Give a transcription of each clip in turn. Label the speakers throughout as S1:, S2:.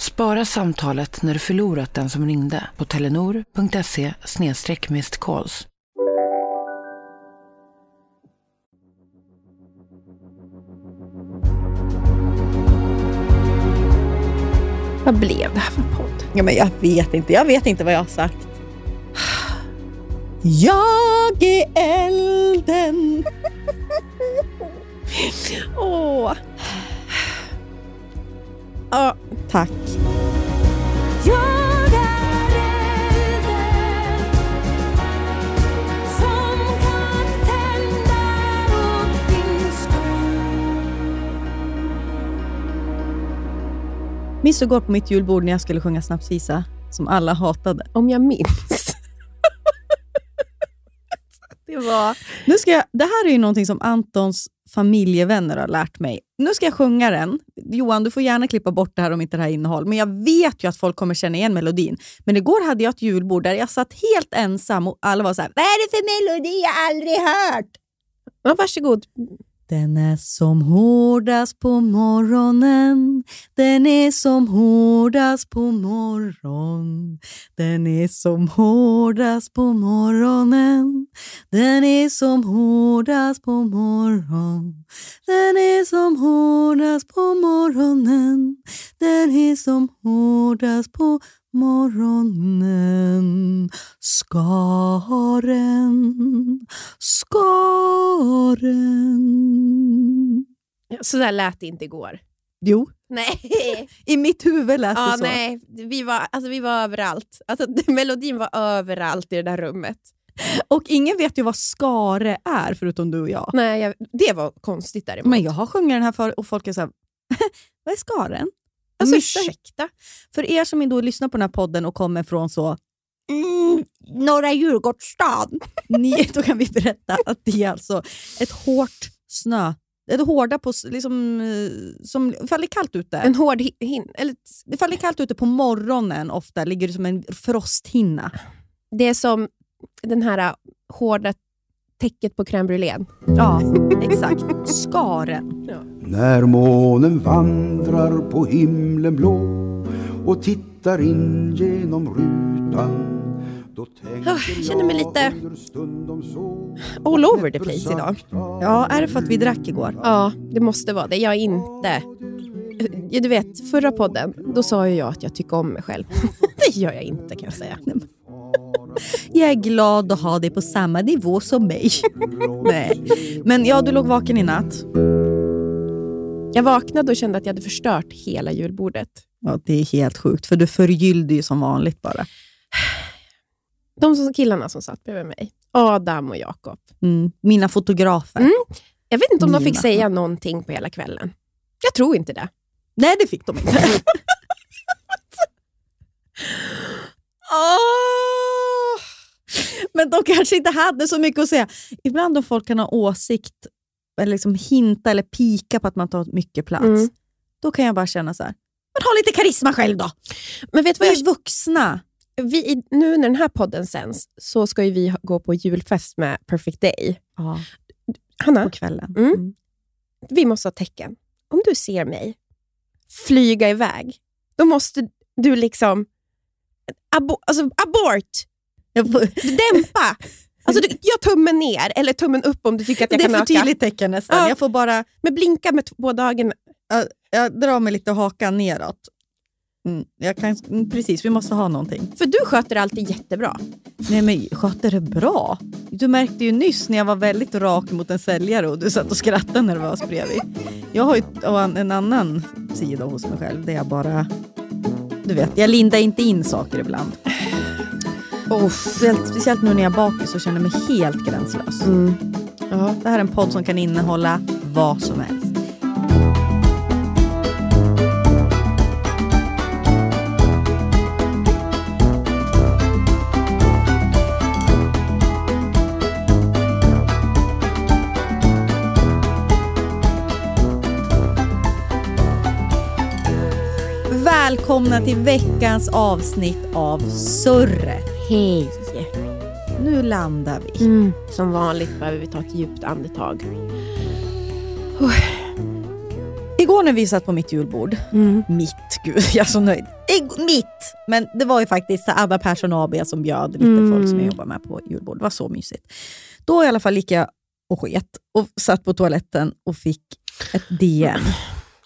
S1: Spara samtalet när du förlorat den som ringde på telenor.se calls.
S2: Vad blev det här för podd?
S3: Ja, men jag vet inte. Jag vet inte vad jag har sagt. Jag är elden. Åh.
S4: Din
S3: Minns du igår på mitt julbord när jag skulle sjunga snapsvisa som alla hatade?
S2: Om jag minns. det var...
S3: Nu ska jag, det här är ju någonting som Antons familjevänner har lärt mig. Nu ska jag sjunga den. Johan, du får gärna klippa bort det här om inte det här innehåll. Men jag vet ju att folk kommer känna igen melodin. Men igår hade jag ett julbord där jag satt helt ensam och alla var så här, Vad är det för melodi? Jag aldrig hört!
S2: Ja, varsågod.
S3: Den är som hårdast på morgonen. Den är som hårdast på morgon. Den är som hårdast på morgonen. Den är som hårdast på morgon. Den är som hårdast på morgonen. Den är som hårdast på morgonen. Skaren, skaren
S5: Så där lät det inte igår.
S3: Jo,
S5: Nej.
S3: i mitt huvud lät
S5: ja,
S3: det så.
S5: nej. Vi, var, alltså, vi var överallt. Alltså, melodin var överallt i det där rummet.
S3: Och ingen vet ju vad skare är förutom du och jag.
S5: Nej, jag, det var konstigt däremot.
S3: Men jag har sjungit den här för och folk är såhär, vad är skaren?
S5: alltså,
S3: ursäkta. För er som då lyssnar på den här podden och kommer från så mm, Norra Djurgårdsstaden, ni, då kan vi berätta att det är alltså ett hårt snö, ett hårda på, liksom, eh, som faller kallt ute.
S5: En hård hi- hin... Eller,
S3: det faller kallt ute på morgonen ofta, ligger det som en frosthinna.
S5: det är som den här äh, hårda täcket på crème brûlée.
S3: Ja, exakt. Skaren.
S6: När månen vandrar på himlen blå och tittar in genom rutan
S5: jag känner mig lite all over the place idag.
S3: Ja, är det för att vi drack igår?
S5: Ja, det måste vara det. Jag är inte... Du vet, förra podden, då sa ju jag att jag tycker om mig själv. det gör jag inte kan jag säga.
S3: Jag är glad att ha dig på samma nivå som mig. Nej. Men ja, du låg vaken i natt.
S5: Jag vaknade och kände att jag hade förstört hela julbordet.
S3: Ja, det är helt sjukt, för du förgyllde ju som vanligt bara.
S5: De som, killarna som satt bredvid mig, Adam och Jakob.
S3: Mm. Mina fotografer.
S5: Mm. Jag vet inte om de
S3: Mina.
S5: fick säga någonting på hela kvällen. Jag tror inte det.
S3: Nej, det fick de inte. Åh! Men de kanske inte hade så mycket att säga. Ibland om folk kan ha åsikt, eller liksom hinta eller pika på att man tar mycket plats,
S5: Mm.
S3: då kan jag bara känna så här. Men ha lite karisma själv då!
S5: Men vet du
S3: Vi
S5: vad
S3: är
S5: jag,
S3: vuxna.
S5: Vi, nu när den här podden sänds så ska ju vi gå på julfest med Perfect Day.
S3: Ja,
S5: Hanna,
S3: på kvällen.
S5: Mm.
S3: Mm.
S5: vi måste ha tecken. Om du ser mig flyga iväg, då måste du liksom... Abo, alltså abort!
S3: Jag
S5: Dämpa! Alltså, du, gör tummen ner eller tummen upp om du tycker att jag
S3: det är
S5: kan
S3: för
S5: öka.
S3: tydligt tecken nästan.
S5: Ja.
S3: Jag får bara
S5: Men blinka med båda ögonen.
S3: jag, jag drar mig lite hakan neråt. Mm, jag kan, mm, precis, vi måste ha någonting.
S5: För du sköter alltid jättebra.
S3: Nej men sköter det bra. Du märkte ju nyss när jag var väldigt rak mot en säljare och du satt och skrattade nervöst bredvid. Jag har ju en annan sida hos mig själv där jag bara... Du vet, jag lindar inte in saker ibland. Oh, speciellt, speciellt nu när jag är bakis och känner mig helt gränslös.
S5: Ja.
S3: Det här är en podd som kan innehålla vad som helst. Välkomna till veckans avsnitt av Surret.
S5: Hej!
S3: Nu landar vi.
S5: Mm. Som vanligt behöver vi ta ett djupt andetag.
S3: Igår när vi satt på mitt julbord,
S5: Mm.
S3: mitt, gud jag är så nöjd. I, mitt! Men det var ju faktiskt Anna Persson AB som bjöd lite
S5: Mm.
S3: folk som jag jobbar med på julbord. Det var så mysigt. Då i alla fall gick jag och sket och satt på toaletten och fick ett DM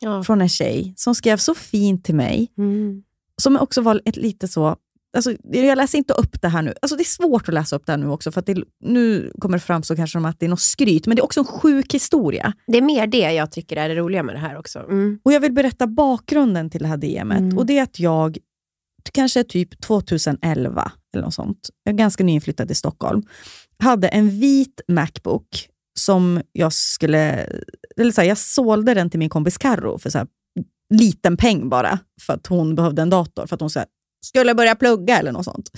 S5: Ja.
S3: från en tjej som skrev så fint till mig.
S5: Mm.
S3: Som också var ett lite så... Alltså, jag läser inte upp det här nu. Alltså, det är svårt att läsa upp det här nu också, för det, nu kommer det framstå kanske som att det är något skryt, men det är också en sjuk historia.
S5: Det är mer det jag tycker är det roliga med det här också. Mm.
S3: Och Jag vill berätta bakgrunden till det här DMet.
S5: Mm.
S3: Och det är att jag, kanske typ 2011, eller något sånt, jag är ganska nyinflyttad i Stockholm, hade en vit Macbook som jag skulle... Eller så här, jag sålde den till min kompis Carro för så här, liten peng bara, för att hon behövde en dator. För att hon så här, skulle börja plugga eller något sånt.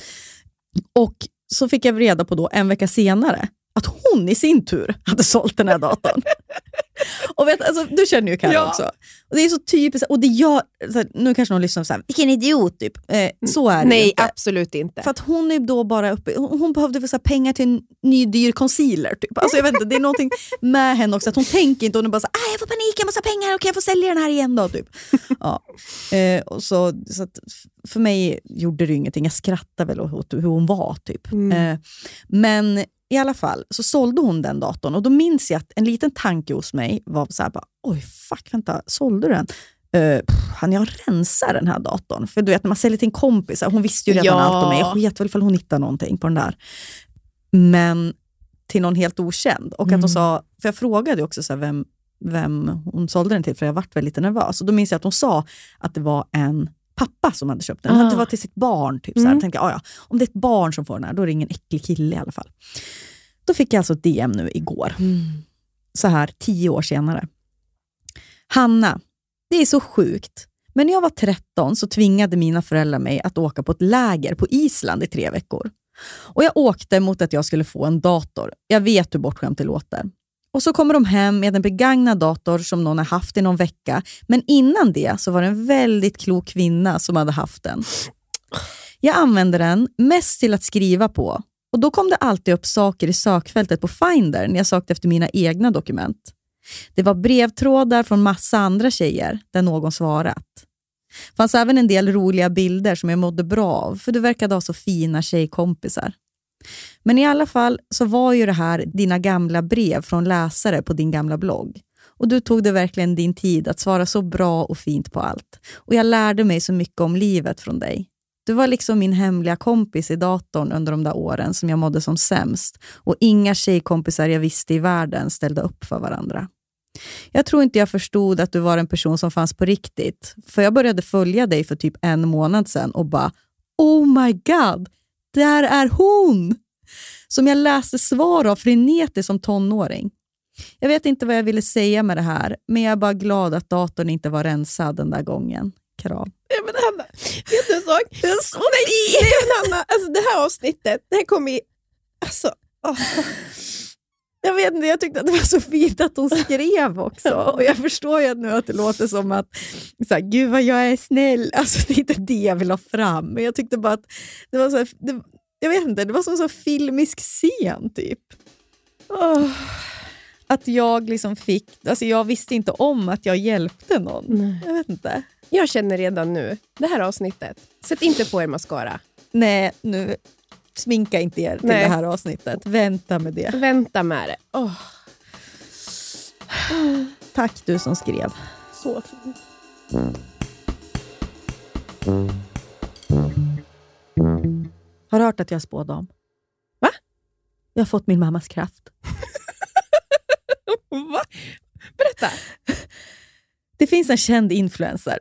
S3: Och så fick jag reda på då en vecka senare att hon i sin tur hade sålt den här datorn. och vet, alltså, du känner ju Karo
S5: Ja.
S3: också. Och det är så typiskt, och det så här, nu kanske någon lyssnar och säger vilken idiot, typ. Eh, så är det
S5: Nej,
S3: inte.
S5: absolut inte.
S3: För att hon är då bara uppe, hon, hon behövde så här pengar till en ny dyr concealer. Typ. Alltså, jag vet inte, det är någonting med henne också, att hon tänker inte, hon är bara så här, ah, jag får panik, jag måste ha pengar, okej jag får sälja den här igen då. Typ. Ja. Eh, och så, så att för mig gjorde det ju ingenting, jag skrattade väl åt hur hon var. typ.
S5: Mm.
S3: Eh, men i alla fall så sålde hon den datorn och då minns jag att en liten tanke hos mig var så här, bara, oj fuck, vänta, sålde du den? Uh, han jag rensa den här datorn? För du vet när man säljer till en kompis, hon visste ju redan
S5: Ja.
S3: allt om mig, jag sket väl ifall hon hittade någonting på den där. Men till någon helt okänd. Och att
S5: Mm.
S3: hon sa, för jag frågade också så här, vem, vem hon sålde den till, för jag vart väl lite nervös. Och då minns jag att hon sa att det var en pappa som hade köpt den.
S5: Ah.
S3: Det var till sitt barn. Typ, så här.
S5: Mm.
S3: Tänkte, "Ah, ja, om det är ett barn som får den här, då är det ingen äcklig kille i alla fall. Då fick jag alltså ett DM nu igår,
S5: Mm.
S3: så här tio år senare. Hanna, det är så sjukt. Men när jag var 13 så tvingade mina föräldrar mig att åka på ett läger på Island i tre veckor. Och Jag åkte mot att jag skulle få en dator. Jag vet hur bortskämt det låter. Och så kommer de hem med en begagnad dator som någon har haft i någon vecka. Men innan det så var det en väldigt klok kvinna som hade haft den. Jag använde den mest till att skriva på. Och Då kom det alltid upp saker i sökfältet på Finder när jag sökte efter mina egna dokument. Det var brevtrådar från massa andra tjejer där någon svarat. Det fanns även en del roliga bilder som jag mådde bra av, för du verkade ha så fina tjejkompisar. Men i alla fall så var ju det här dina gamla brev från läsare på din gamla blogg. Och Du tog det verkligen din tid att svara så bra och fint på allt. Och Jag lärde mig så mycket om livet från dig. Du var liksom min hemliga kompis i datorn under de där åren som jag mådde som sämst och inga tjejkompisar jag visste i världen ställde upp för varandra. Jag tror inte jag förstod att du var en person som fanns på riktigt, för jag började följa dig för typ en månad sedan och bara Oh my god, där är hon! Som jag läste svar av frenetiskt som tonåring. Jag vet inte vad jag ville säga med det här, men jag är bara glad att datorn inte var rensad den där gången. Kram.
S5: Ja, men Hanna, vet du en sak? Nej, nej, men Hanna, alltså det här avsnittet, det här kommer i... Alltså, åh.
S3: Jag vet inte, jag tyckte att det var så fint att hon skrev också. Och jag förstår ju nu att det låter som att, så här, gud vad jag är snäll. Alltså det är inte det jag vill ha fram. Men jag tyckte bara att det var så här, det, jag vet inte, det var som en så filmisk scen typ. Åh. Att jag liksom fick, alltså jag visste inte om att jag hjälpte någon. Jag vet inte.
S5: Jag känner redan nu, det här avsnittet, sätt inte på er mascara.
S3: Nej, nu sminka inte er till
S5: Nej.
S3: det här avsnittet. Vänta med det.
S5: Vänta med det. Åh,
S3: Tack du som skrev.
S5: så fint.
S3: Har du hört att jag är spådam?
S5: Va?
S3: Jag har fått min mammas kraft.
S5: Va? Berätta.
S3: Det finns en känd influencer.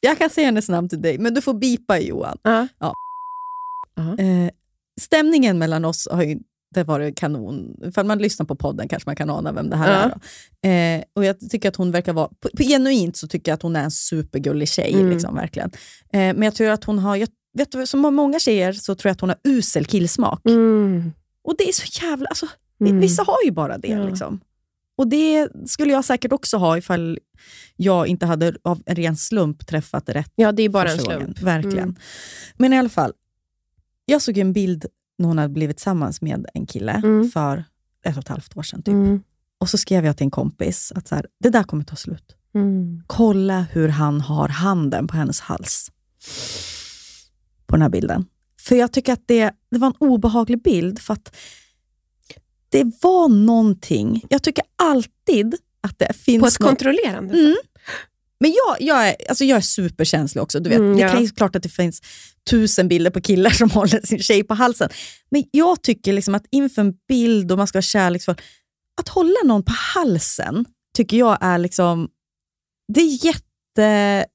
S3: Jag kan säga hennes namn till dig, men du får bipa Johan.
S5: Ja.
S3: Ja. Eh, stämningen mellan oss har ju inte varit kanon. För man lyssnar på podden kanske man kan ana vem det här
S5: Ja.
S3: är. Eh, och jag tycker att hon verkar vara, på, på genuint så tycker jag att hon är en supergullig tjej.
S5: Mm.
S3: Liksom, verkligen. Eh, men jag tror att hon har, jag, vet du, som många tjejer så tror jag att hon har usel killsmak.
S5: Mm.
S3: Och det är så jävla... Alltså,
S5: Mm.
S3: Vissa har ju bara det.
S5: Ja.
S3: Liksom. Och det skulle jag säkert också ha ifall jag inte hade av en ren slump träffat rätt
S5: Ja, det är bara en slump.
S3: gången. Verkligen.
S5: Mm.
S3: Men i alla fall, jag såg en bild när hon hade blivit tillsammans med en kille
S5: Mm.
S3: för ett och ett halvt år sedan. Typ.
S5: Mm.
S3: Och så skrev jag till en kompis att så här, det där kommer ta slut.
S5: Mm.
S3: Kolla hur han har handen på hennes hals. På den här bilden. För jag tycker att det, det var en obehaglig bild för att det var någonting. Jag tycker alltid att det finns
S5: På ett
S3: något-
S5: kontrollerande
S3: Mm.
S5: sätt.
S3: Men jag, jag, är, alltså jag är superkänslig också. Du vet.
S5: Mm,
S3: det
S5: ja.
S3: kan ju klart att det finns tusen bilder på killar som håller sin tjej på halsen. Men jag tycker liksom att inför en bild och man ska vara kärleksfull, att hålla någon på halsen tycker jag är liksom... Det är jätte...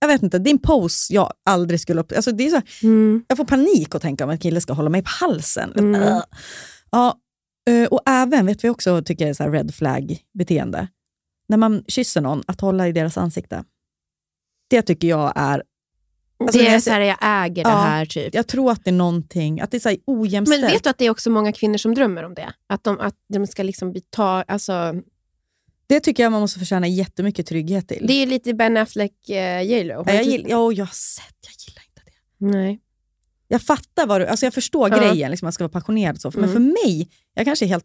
S3: Jag vet inte, det är en pose jag aldrig skulle... upp- Alltså det är så här,
S5: Mm.
S3: jag får panik att tänka om en kille ska hålla mig på halsen.
S5: Mm.
S3: Ja, eh, och även, vet vi också tycker jag är så här red flag-beteende. När man kysser någon, att hålla i deras ansikte. Det tycker jag är... Alltså,
S5: det är så här, jag äger det
S3: Ja.
S5: här typ.
S3: Jag tror att det är någonting, att det är så här ojämställt.
S5: Men vet du att det är också många kvinnor som drömmer om det? Att de, att de ska liksom ta, alltså,
S3: Det tycker jag man måste förtjäna jättemycket trygghet till.
S5: Det är lite Ben Affleck, J.Lo. Har
S3: ja, jag, gill, ja, jag har sett, jag gillar inte det.
S5: Nej.
S3: Jag fattar vad du, alltså jag förstår
S5: Ja.
S3: grejen, liksom, man ska vara passionerad. Så. Men
S5: Mm.
S3: för mig, jag kanske är helt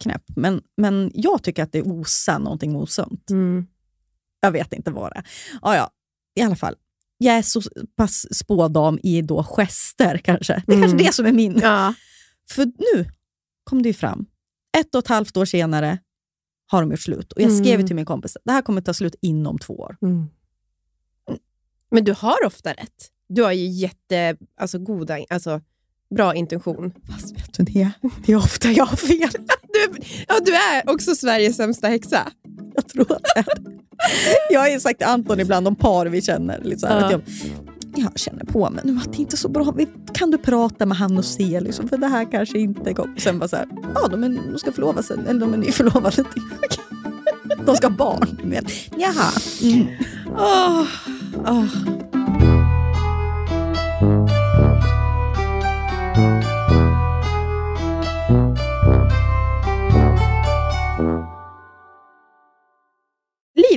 S3: knäpp, men, men jag tycker att det osar någonting osunt.
S5: Mm.
S3: Jag vet inte vad det är. Ja, ja, i alla fall. Jag är så pass spådam i då gester kanske. Det är
S5: Mm.
S3: kanske det som är min.
S5: Ja.
S3: För nu kom det ju fram. Ett och ett halvt år senare har de gjort slut. Och jag skrev
S5: Mm.
S3: till min kompis, det här kommer ta slut inom två år.
S5: Men du har ofta rätt. Du har ju jätte, alltså, goda, alltså, bra intention.
S3: Fast vet du det? Det är ofta jag har fel.
S5: Du, ja, du är också Sveriges sämsta häxa.
S3: Jag tror att det. Jag har sagt till Anton ibland om par vi känner. Liksom,
S5: Ja.
S3: att jag, jag känner på mig nu att det inte är så bra. Kan du prata med han och se? Liksom, för det här kanske inte kommer. Sen bara så här, ja de, är, de ska förlova sig. Eller de är nyförlovade. De ska ha barn. Jaha. Mm. Åh, åh.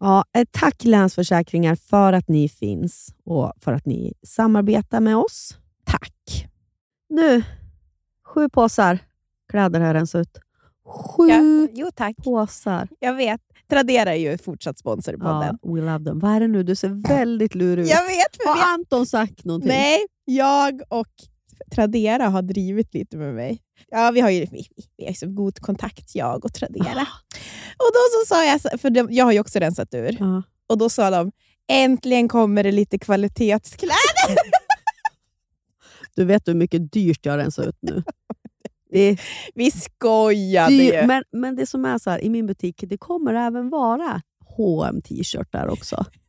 S7: ja, eh, tack Länsförsäkringar för att ni finns och för att ni samarbetar med oss.
S5: Tack.
S7: Nu, sju påsar kläder har rensat ut. Sju
S5: Ja, jo, tack.
S7: påsar.
S5: Jag vet. Tradera är ju fortsatt sponsor i
S7: Ja, we love them. Vad är det nu? Du ser väldigt lurig ut.
S5: Jag vet. För vi
S7: Har Anton sagt någonting?
S5: Nej, jag och Tradera har drivit lite med mig. Ja, vi har ju vi, vi har så god kontakt, jag och Tradera. Och då så sa jag, för de, jag har ju också rensat ur,
S7: Ja.
S5: och då sa de äntligen kommer det lite kvalitetskläder.
S7: Du vet hur mycket dyrt jag har rensat ut nu. Det
S5: Vi skojade ju.
S7: men, men det som är så här, i min butik, det kommer även vara hm t-shirtar också.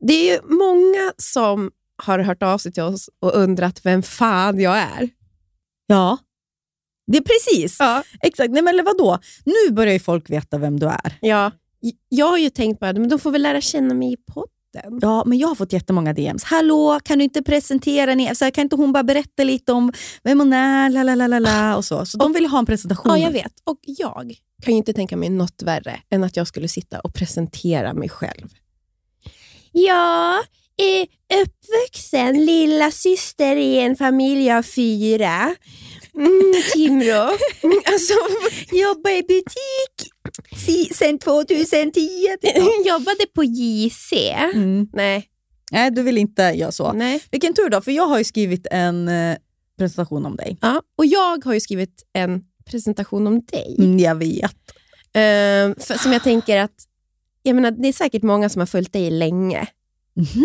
S5: Det är ju många som har hört av sig till oss och undrat vem fan jag är.
S3: Ja, det är precis. Exakt. Nej, men eller vadå? Nu börjar ju folk veta vem du är.
S5: Ja, jag har ju tänkt bara, men de får väl lära känna mig i podden.
S3: Ja, men jag har fått jättemånga DMs. Hallå, kan du inte presentera? Ni? Så här, kan inte hon bara berätta lite om vem hon är? La, la, la, la, la, och så. så de vill ha en presentation.
S5: Ja, jag vet. Och jag kan ju inte tänka mig något värre än att jag skulle sitta och presentera mig själv. Jag är uppvuxen lilla syster i en familj av fyra. Mm, Timrå. alltså,
S3: Jobbar i butik sen 2010.
S5: jobbade på JC.
S3: Mm.
S5: Nej.
S3: Nej, du vill inte göra så.
S5: Nej.
S3: Vilken tur då, för jag har ju skrivit en eh, presentation om dig.
S5: Ja, och jag har ju skrivit en presentation om dig.
S3: Mm, jag vet.
S5: Ehm, för, som jag tänker att, jag menar, det är säkert många som har följt dig länge.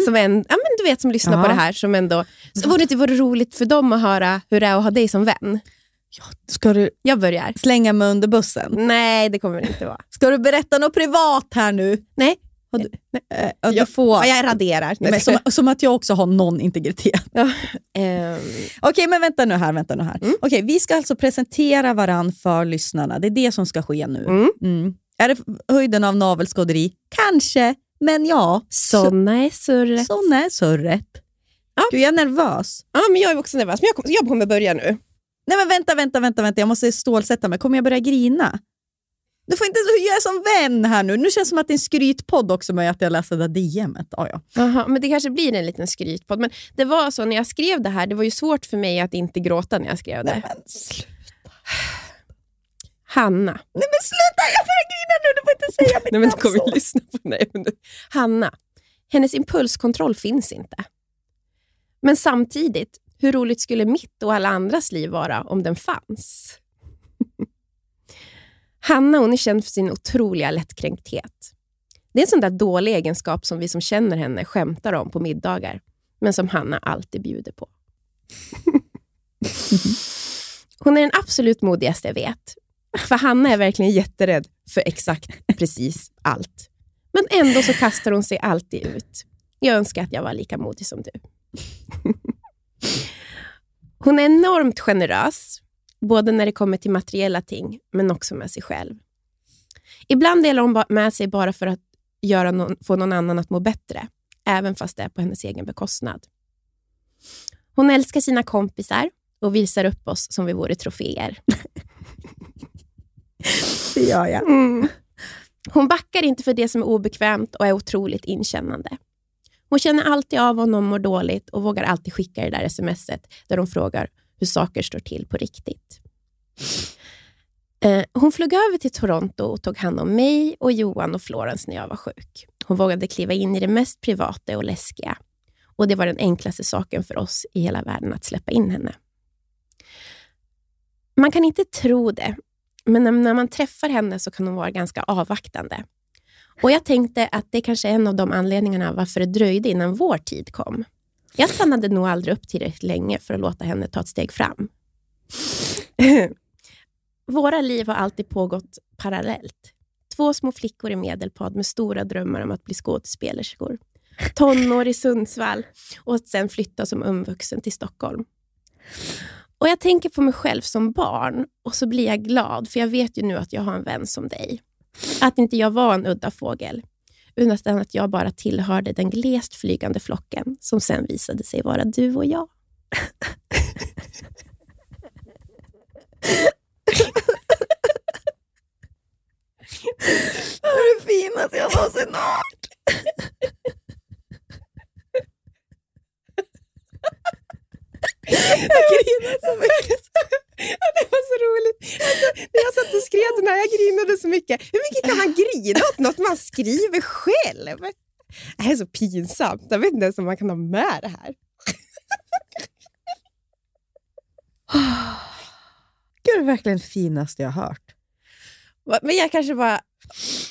S5: Som, en, ja, men du vet, som lyssnar
S3: Ja.
S5: på det här. Som ändå, så vore det inte vore roligt för dem att höra hur det är att ha dig som vän?
S3: Ska du
S5: Jag börjar.
S3: slänga mig under bussen?
S5: Nej, det kommer det inte vara.
S3: Ska du berätta något privat här nu?
S5: Nej.
S3: Har du, eh, ja, du
S5: Jag-
S3: får.
S5: Ja, jag raderar.
S3: Men som, som att jag också har någon integritet.
S5: Ehm,
S3: Okej, men vänta nu här. Vänta nu här.
S5: Mm.
S3: Okej, vi ska alltså presentera varann för lyssnarna. Det är det som ska ske nu.
S5: Mm.
S3: Mm. Är det höjden av navelskåderi? Kanske, men ja.
S5: såna är surret.
S3: Såna är surret.
S5: Ja.
S3: Gud, jag är nervös.
S5: Ja, men jag är också nervös, men jag, kom, jag kommer börja nu.
S3: Nej men vänta, vänta, vänta, vänta. jag måste stålsätta mig. Kommer jag börja grina? Du får inte är som vän här nu. Nu känns det som att det är en skrytpodd också med att jag läser det där DMet. Ah, ja.
S5: Aha, men det kanske blir en liten skrytpodd. Men det var så när jag skrev det här, det var ju svårt för mig att inte gråta när jag skrev det.
S3: Nej, men.
S5: Hanna.
S3: Nej men sluta, jag börjar grina nu. Du får inte säga mitt
S5: Nej, men du
S3: namn
S5: kommer
S3: så.
S5: lyssna på du. Hanna. Hennes impulskontroll finns inte. Men samtidigt, hur roligt skulle mitt och alla andras liv vara om den fanns? Hanna hon är känd för sin otroliga lättkränkthet. Det är en sån där dålig egenskap som vi som känner henne skämtar om på middagar, men som Hanna alltid bjuder på. Hon är den absolut modigaste jag vet. För Hanna är verkligen jätterädd för exakt precis allt. Men ändå så kastar hon sig alltid ut. Jag önskar att jag var lika modig som du. Hon är enormt generös, både när det kommer till materiella ting, men också med sig själv. Ibland delar hon med sig bara för att göra någon, få någon annan att må bättre, även fast det är på hennes egen bekostnad. Hon älskar sina kompisar och visar upp oss som vi vore troféer.
S3: Det gör jag.
S5: Mm. Hon backar inte för det som är obekvämt och är otroligt inkännande. Hon känner alltid av om någon mår dåligt och vågar alltid skicka det där smset där hon frågar hur saker står till på riktigt. Eh, Hon flög över till Toronto och tog hand om mig och Johan och Florence när jag var sjuk. Hon vågade kliva in i det mest privata och läskiga. Och Det var den enklaste saken för oss i hela världen att släppa in henne. Man kan inte tro det, men när, när man träffar henne så kan hon vara ganska avvaktande. Och Jag tänkte att det kanske är en av de anledningarna varför det dröjde innan vår tid kom. Jag stannade nog aldrig upp tillräckligt länge för att låta henne ta ett steg fram. Våra liv har alltid pågått parallellt. Två små flickor i Medelpad med stora drömmar om att bli skådespelerskor. Tonår i Sundsvall och att sen flytta som ungvuxen till Stockholm. Och Jag tänker på mig själv som barn och så blir jag glad, för jag vet ju nu att jag har en vän som dig. Att inte jag var en udda fågel, utan att jag bara tillhörde den glest flygande flocken som sen visade sig vara du och jag.
S3: Det är det finaste jag någonsin hört. Jag grinade så mycket.
S5: Det var så roligt. Alltså, när jag satt och skrev den här, jag grinade så mycket. Hur mycket kan man grina åt något man skriver själv? Det här är så pinsamt. Jag vet inte ens om man kan ha med det här.
S3: Gud, det är verkligen det finaste jag har hört.
S5: Men jag kanske bara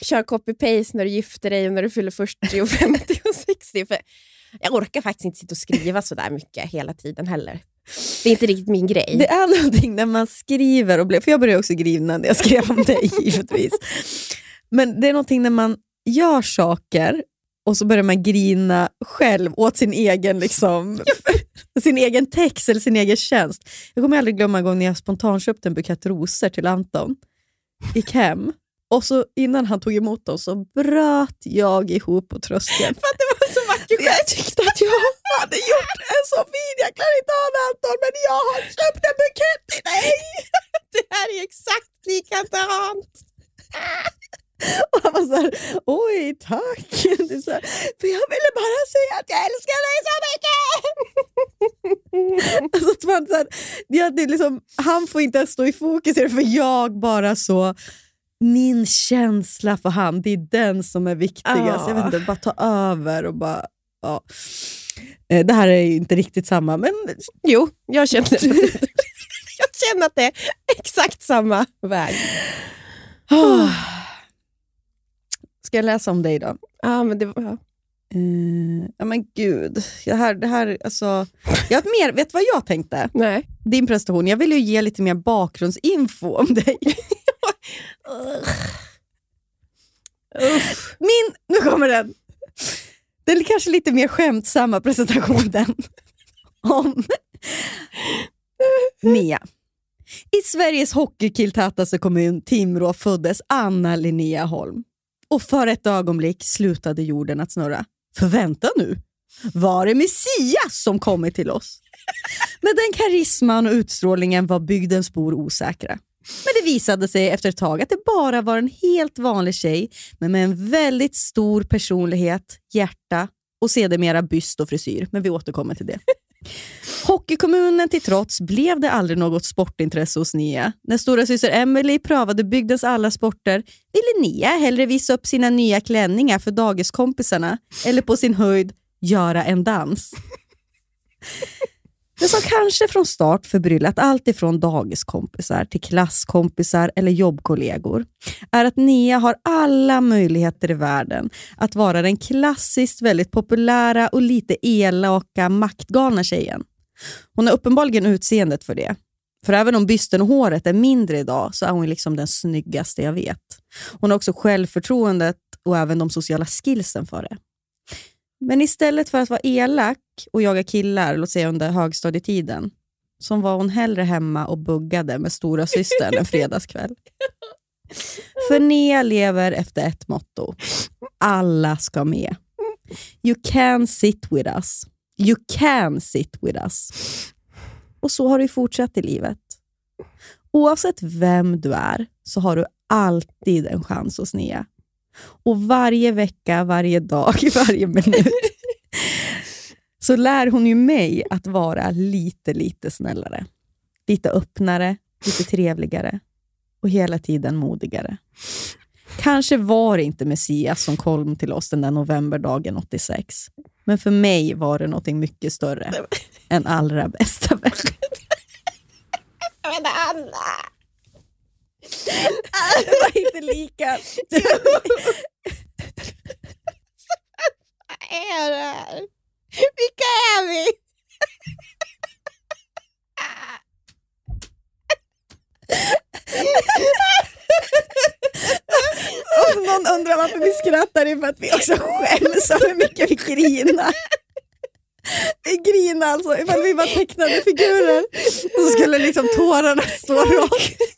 S5: kör copy-paste när du gifter dig och när du fyller 40 och 50 och 60. För jag orkar faktiskt inte sitta och skriva så där mycket hela tiden heller. Det är inte riktigt min grej.
S3: Det är någonting när man skriver, och blir, för jag började också grina när jag skrev om dig givetvis. Men det är någonting när man gör saker och så börjar man grina själv åt sin egen, liksom, sin egen text eller sin egen tjänst. Jag kommer aldrig glömma en gång när jag spontanköpte en bukett rosor till Anton. Gick hem och så innan han tog emot dem så bröt jag ihop på tröskeln.
S5: För att det var så vackert.
S3: Jag tyckte att jag hade gjort en så fin, jag klarar inte av Anton, men jag har köpt en bukett till dig!
S5: Det här är exakt likadant.
S3: Och han var såhär, oj tack. Det så här, för jag ville bara säga att jag älskar dig så mycket! alltså, man, så här, ja, det är liksom, han får inte ens stå i fokus, för jag bara så min känsla för han, det är den som är viktigast. Jag vet inte, bara ta över och bara... Ja. Eh, Det här är ju inte riktigt samma, men
S5: Jo, jag känner. Jag känner att det är exakt samma väg.
S3: Ah. Ska jag läsa om dig då?
S5: Ja, men det var... Ja.
S3: Eh, ja men gud. Det här, det här, alltså, jag har mer, vet du vad jag tänkte?
S5: Nej.
S3: Din prestation. Jag vill ju ge lite mer bakgrundsinfo om dig. Min, nu kommer den. Den kanske lite mer skämtsamma presentationen om Nia. I Sveriges hockeykilltätaste kommun Timrå föddes Anna Linnea Holm. Och för ett ögonblick slutade jorden att snurra. För vänta nu, var det Messias som kommit till oss? Med den karisman och utstrålningen var bygdens bor osäkra. Men det visade sig efter ett tag att det bara var en helt vanlig tjej men med en väldigt stor personlighet, hjärta och sedermera byst och frisyr. Men vi återkommer till det. Hockeykommunen till trots blev det aldrig något sportintresse hos Nia. När stora syster Emily prövade bygdens alla sporter ville Nia hellre visa upp sina nya klänningar för dagiskompisarna eller på sin höjd göra en dans. Det som kanske från start förbryllat allt ifrån dagiskompisar till klasskompisar eller jobbkollegor är att Nia har alla möjligheter i världen att vara den klassiskt väldigt populära och lite elaka maktgalna tjejen. Hon har uppenbarligen utseendet för det. För även om bysten och håret är mindre idag så är hon liksom den snyggaste jag vet. Hon har också självförtroendet och även de sociala skillsen för det. Men istället för att vara elak och jaga killar, låt säga under högstadietiden, så var hon hellre hemma och buggade med stora systern en fredagskväll. För Nea lever efter ett motto. Alla ska med. You can sit with us. You can sit with us. Och så har ju fortsatt i livet. Oavsett vem du är så har du alltid en chans hos Nea. Och varje vecka, varje dag, varje minut så lär hon ju mig att vara lite, lite snällare. Lite öppnare, lite trevligare och hela tiden modigare. Kanske var det inte Messias som kom till oss den där novemberdagen 86, men för mig var det något mycket större än allra bästa vän.
S5: Anna!
S3: Det var inte lika.
S5: Vad är det här? Vilka är vi?
S3: Om någon undrar varför vi skrattar, det är för att vi också skäms över hur mycket vi grinar. Vi grinar alltså, ifall vi var tecknade figurer så skulle liksom tårarna stå rakt.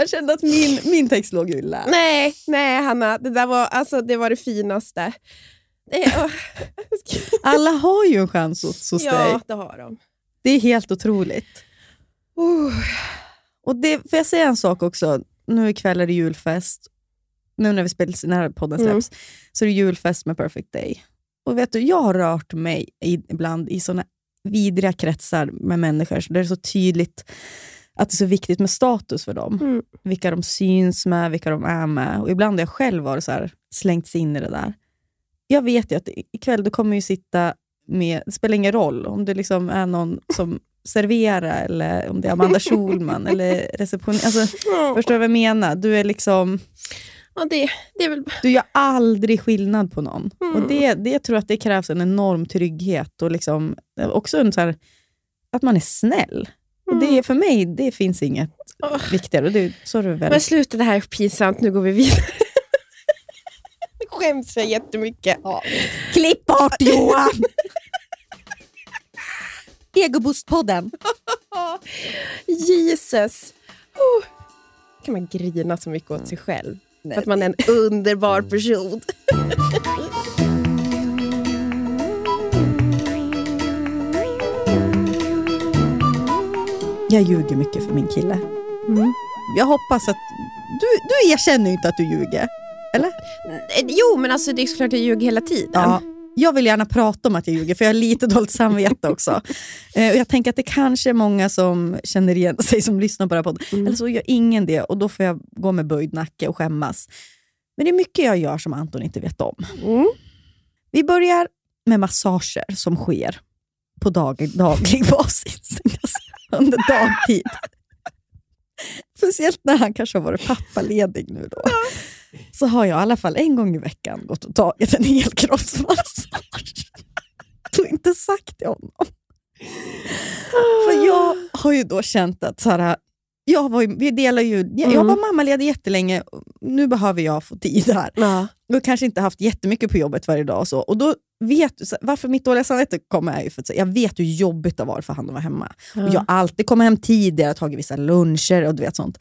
S3: Jag kände att min, min text låg illa.
S5: Nej, nej Hanna, det där var, alltså, det, var det finaste. Åh.
S3: Alla har ju en chans hos, hos dig.
S5: ja, det har de.
S3: Det är helt otroligt.
S5: Uh.
S3: Och det, får jag säga en sak också? Nu ikväll är det julfest. Nu när vi spelar, när podden släpps, så är det julfest med Perfect Day. Och vet du, jag har rört mig ibland i såna vidriga kretsar med människor, så det är så tydligt att det är så viktigt med status för dem.
S5: Mm.
S3: Vilka de syns med, vilka de är med. Och ibland har jag själv varit så här, slängts in i det där. Jag vet ju att ikväll du kommer ju sitta med, det spelar ingen roll om det liksom är någon som serverar eller om det är Amanda Schulman eller reception. Alltså, Förstår du vad jag menar? Du är liksom...
S5: Ja, det, det är väl...
S3: Du gör aldrig skillnad på någon.
S5: Mm.
S3: Och det, det jag tror att det krävs en enorm trygghet och liksom, också en så här, att man är snäll. Och det, för mig det finns inget viktigare. Och det, så är det väl.
S5: Men sluta, det här är pinsamt. Nu går vi vidare. Nu skäms jag jättemycket.
S3: Klipp bort Johan! Egoboostpodden.
S5: Jesus. Oh. kan man grina så mycket åt sig själv. För att man är en underbar person.
S3: Jag ljuger mycket för min kille. Jag hoppas att... Du, du erkänner inte att du ljuger. Eller?
S5: Eh, Jo, men alltså det är såklart jag ljuger hela tiden.
S3: Ja, jag vill gärna prata om att jag ljuger, för jag har lite dåligt samvete också. Eh, och jag tänker att det kanske är många som känner igen sig som lyssnar på det här podden. Eller så gör ingen det och då får jag gå med böjd nacke och skämmas. Men det är mycket jag gör som Anton inte vet om. Vi börjar med massager som sker på dag, daglig basis. Under dagtid. Speciellt när han kanske har varit pappaledig nu då. Så har jag i alla fall en gång i veckan gått och tagit en helkroppsmassage. Och inte sagt till honom. För jag har ju då känt att så här, jag, var vi delar ju, jag, jag var mammaledig jättelänge, nu behöver jag få tid här.
S5: Ja.
S3: Jag kanske inte haft jättemycket på jobbet varje dag. Och så. Och då vet varför mitt dåliga samvete kommer är ju för att jag vet hur jobbigt det var för han att vara hemma.
S5: Ja.
S3: Och jag har alltid kommit hem tidigare, tagit vissa luncher och du vet sånt.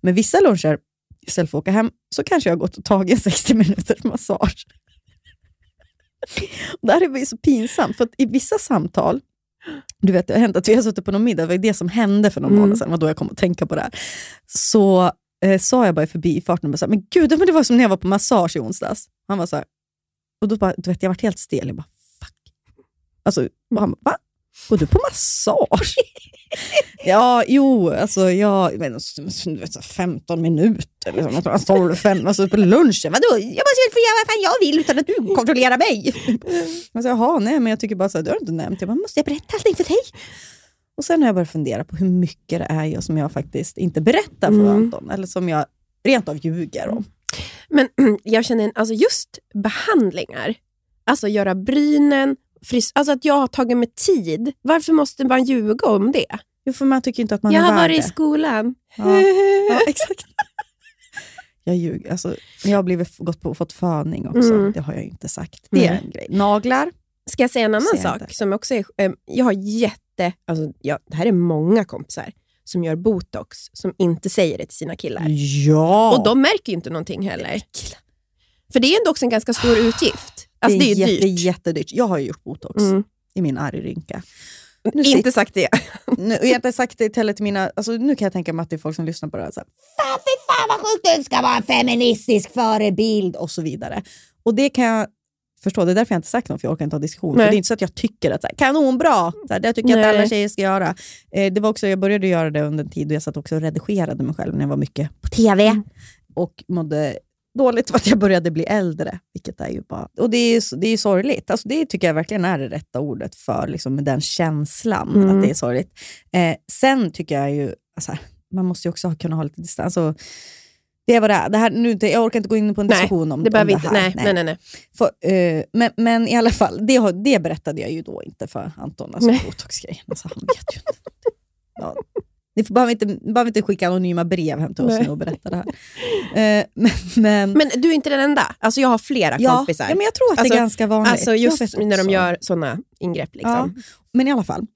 S3: Men vissa luncher, istället för att åka hem, så kanske jag har gått och tagit en 60 minuters massage. Det här är så pinsamt, för i vissa samtal, du vet, det har hänt att vi har suttit på någon middag, det var det som hände för någon
S5: Mm.
S3: månad sedan, var då jag kom att tänka på det här. Så eh, sa jag bara i förbifarten, men gud, men det var som när jag var på massage i onsdags. Han var så här, och då bara, du vet, jag varit helt stel. Jag bara, fuck. Alltså, och han bara, va? Går du på massage? ja, jo, alltså jag, men, du vet, så här 15 minuter, liksom, något, 12, 5, alltså på lunchen. Vadå? Jag måste väl få göra vad fan jag vill utan att du kontrollerar mig. alltså, Jaha, nej, men jag tycker bara så här, du har inte nämnt. Jag bara, måste jag berätta allting för dig? Och sen har jag börjat fundera på hur mycket det är jag som jag faktiskt inte berättar för
S5: Mm.
S3: Anton, eller som jag rent av ljuger om.
S5: Men jag känner, alltså just behandlingar, alltså göra brynen, fris- alltså att jag har tagit mig tid. Varför måste man ljuga om det?
S3: Jo, för man tycker inte att man
S5: jag
S3: är
S5: har
S3: värd
S5: varit i
S3: det.
S5: skolan.
S3: Ja, ja exakt. Jag ljuger. Alltså, jag har blivit, gått på, fått föning också.
S5: Mm.
S3: Det har jag inte sagt. Det är en grej. Naglar.
S5: Ska jag säga en annan sak?
S3: inte.
S5: Som också är, eh, jag har jätte, alltså, jag, det här är många kompisar som gör botox, som inte säger det till sina killar.
S3: Ja!
S5: Och de märker ju inte någonting heller. För det är ändå också en ganska stor utgift. Alltså, det är, ju
S3: jätte,
S5: dyrt.
S3: Det är jättedyrt. Jag har ju gjort botox
S5: Mm.
S3: i min argrynka. Nu
S5: Inte sagt det.
S3: Nu, jag har inte sagt det heller till mina... Alltså, nu kan jag tänka mig att det är folk som lyssnar på det här. Så här fan, fy fan vad sjukt, du ska vara en feministisk förebild och så vidare. Och det kan jag förstå. Det är därför jag inte sagt något, för jag orkar inte ha diskussion. För det är inte så att jag tycker att så här, kanonbra, så här, det tycker jag att alla tjejer ska göra. Eh, det var också, jag började göra det under en tid då jag satt också och redigerade mig själv när jag var mycket på TV. Och mådde dåligt för att jag började bli äldre. Vilket är ju bara, och det är det är sorgligt. Alltså det tycker jag verkligen är det rätta ordet för liksom, den känslan,
S5: Mm.
S3: att det är sorgligt. Eh, sen tycker jag ju, alltså, man måste ju också kunna ha lite distans. Och det är vad det är. Det här, nu, inte- jag orkar inte gå in på en
S5: Nej,
S3: diskussion om,
S5: det
S3: om det här.
S5: Nej, nej, nej. nej.
S3: För, eh, men, men i alla fall, det, har, det berättade jag ju då inte för Anton, alltså
S5: Nej.
S3: botoxgrejen. Alltså, han vet ju inte. Ja. Ni får, behöver, inte, behöver inte skicka anonyma brev hem till oss nu och berätta det här. Eh, men, men,
S5: Men du är inte den enda. Alltså jag har flera
S3: ja,
S5: kompisar.
S3: ja, men jag tror att det
S5: Alltså-
S3: är ganska vanligt.
S5: alltså just när de gör såna ingrepp. Liksom.
S3: Men i alla fall.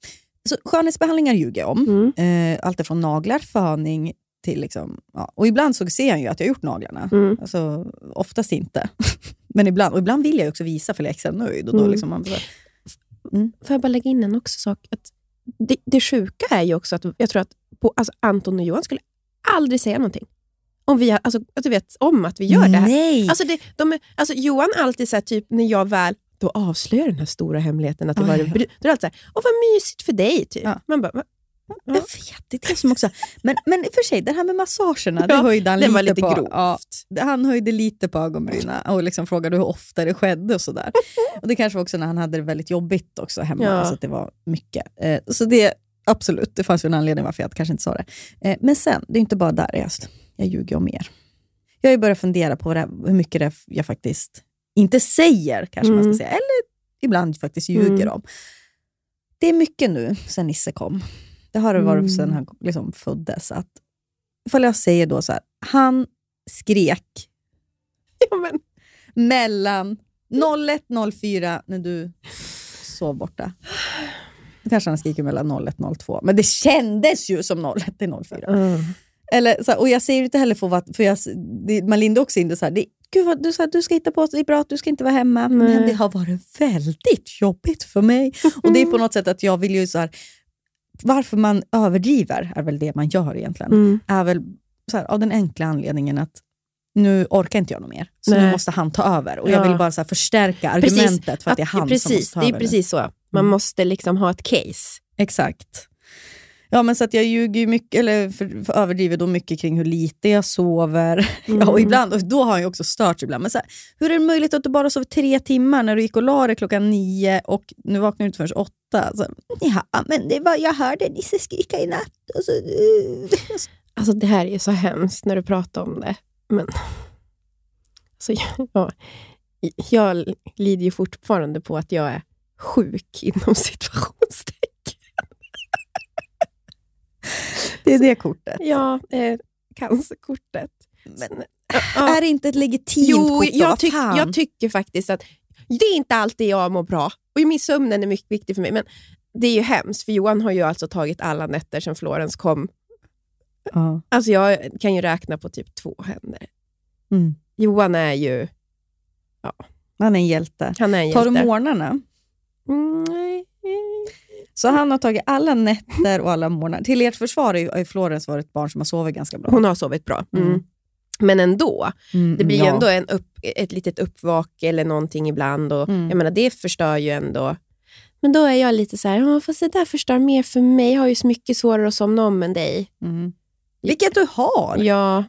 S3: Så skönhetsbehandlingar ljuger jag om.
S5: Mm.
S3: Eh, allt från naglar, föning till... Liksom, ja. Och ibland så ser jag ju att jag har gjort naglarna.
S5: Mm.
S3: Alltså, oftast inte. Men ibland, och ibland vill jag också visa för jag är extra nöjd. Och då
S5: Mm.
S3: liksom man, bara-
S5: Får jag bara lägga in en också sak? Att det, det sjuka är ju också att jag tror att på, alltså Anton och Johan skulle aldrig säga någonting. Om vi alltså, att du vet om att vi gör det här.
S3: Nej!
S5: Alltså, det, de är, alltså Johan alltid så här, typ när jag väl då avslöjar den här stora hemligheten att det var
S3: ja, ja.
S5: Då är alltid så här, åh vad mysigt för dig. Typ.
S3: Ja.
S5: Man bara, "Va?"
S3: Jag vet, det är som också... Men, men i och för sig, det här med massagerna, det
S5: Ja,
S3: höjde han lite
S5: var lite
S3: på.
S5: grovt.
S3: Ja, han höjde lite på ögonbrynen och liksom frågade hur ofta det skedde och sådär. och det kanske var också när han hade det väldigt jobbigt också hemma,
S5: Ja.
S3: alltså att det var mycket. Eh, så det, absolut, det fanns ju en anledning varför jag kanske inte sa det. Eh, men sen, det är inte bara där just. Jag ljuger om mer. Jag har ju börjat fundera på här, hur mycket det jag faktiskt inte säger, kanske man
S5: Mm.
S3: ska säga, eller ibland faktiskt ljuger
S5: Mm.
S3: om. Det är mycket nu sen Nisse kom. Det har det varit
S5: Mm.
S3: sedan han liksom föddes. Att, ifall jag säger då så här, han skrek
S5: ja, men,
S3: mellan 01.04 när du sov borta. Då kanske han skriker mellan 01.02, men det kändes ju som 01 till 04.
S5: mm.
S3: Eller, så och jag säger inte heller för vad, för jag, det, man lindar också in det så här, det, gud vad, du, så här, du ska hitta på, det är bra att du ska inte vara hemma,
S5: Nej.
S3: men det har varit väldigt jobbigt för mig. Och det är på något sätt att jag vill ju så här, varför man överdriver är väl det man gör egentligen.
S5: Mm.
S3: Är väl så här, av den enkla anledningen att nu orkar inte jag något mer, så nu
S5: Nej.
S3: måste han ta över. Och jag
S5: Ja.
S3: vill bara så förstärka argumentet för att det är han
S5: precis,
S3: som måste ta
S5: det är
S3: över.
S5: precis så. Man
S3: Mm.
S5: måste liksom ha ett case.
S3: Exakt. Ja, men så att jag ljuger ju mycket, eller för, för överdriver då mycket kring hur lite jag sover. Ja, och ibland, och då har ju också stört ibland. Men så här, hur är det möjligt att du bara sov tre timmar när du gick och la dig klockan nio och nu vaknar du inte förrän åtta? Så, ja, men det var, jag hörde Nisse skrika i natt. Och så,
S5: Alltså det här är så hemskt när du pratar om det. Men alltså, ja, jag lider ju fortfarande på att jag är sjuk inom situationstecken.
S3: det är det kortet.
S5: Ja, eh, cancerkortet. Men,
S3: Är det inte ett legitimt
S5: Jo,
S3: kort? då?
S5: jag, tyck, jag tycker faktiskt att det är inte alltid jag mår bra. Och min sömnen är mycket viktig för mig. Men det är ju hemskt, för Johan har ju alltså tagit alla nätter sedan Florens kom.
S3: Ja.
S5: Alltså jag kan ju räkna på typ två händer.
S3: Mm.
S5: Johan är ju
S3: Han är en hjälte.
S5: han är en
S3: Tar du
S5: hjälte.
S3: morgnarna?
S5: Mm.
S3: Så han har tagit alla nätter och alla morgnar. Till ert försvar har ju- Florens varit ett barn som har sovit ganska bra.
S5: Hon har sovit bra. Mm.
S3: Mm.
S5: Men ändå,
S3: Mm,
S5: det blir
S3: ja.
S5: ändå en upp, ett litet uppvak eller någonting ibland. Och,
S3: Mm.
S5: jag menar, det förstör ju ändå. Men då är jag lite så här, ja, fast det där förstör mer för mig. Jag har ju så mycket svårare att somna om än dig.
S3: Mm. Vilket du har!
S5: Ja,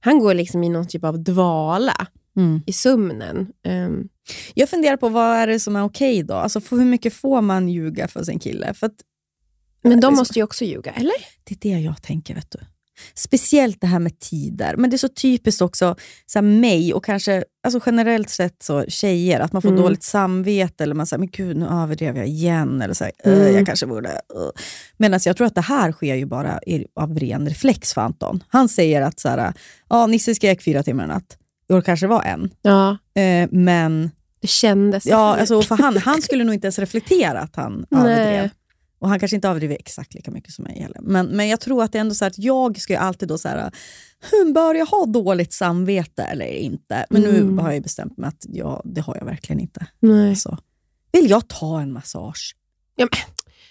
S5: han går liksom i någon typ av dvala
S3: Mm.
S5: i sömnen. Ehm,
S3: Jag funderar på vad är det som är okej då? Alltså för hur mycket får man ljuga för sin kille? För att
S5: men de
S3: så-
S5: måste ju också ljuga, eller?
S3: Det är det jag tänker. vet du. Speciellt det här med tider. Men det är så typiskt också så här, mig och kanske alltså generellt sett så tjejer, att man får
S5: Mm.
S3: dåligt samvete eller man säger men gud nu överdrev jag igen. Eller så här,
S5: Mm.
S3: "Eh, jag kanske borde... Uh. Medan jag tror att det här sker ju bara av ren reflex för Anton. Han säger att så här, ja, Nisse skrek fyra timmar i natt. I år kanske det var en.
S5: Ja,
S3: Eh, men
S5: det kändes.
S3: ja, alltså, för han, han skulle nog inte ens reflektera att han
S5: Nej.
S3: överdrev. Och han kanske inte överdriver exakt lika mycket som mig heller. Men, men jag tror att det är ändå så här att jag ska ju alltid då så här, "Hm, bör jag ha dåligt samvete eller inte? Men
S5: Mm.
S3: nu har jag bestämt mig att ja, det har jag verkligen inte.
S5: Nej.
S3: Så. Vill jag ta en massage?
S5: Ja, men,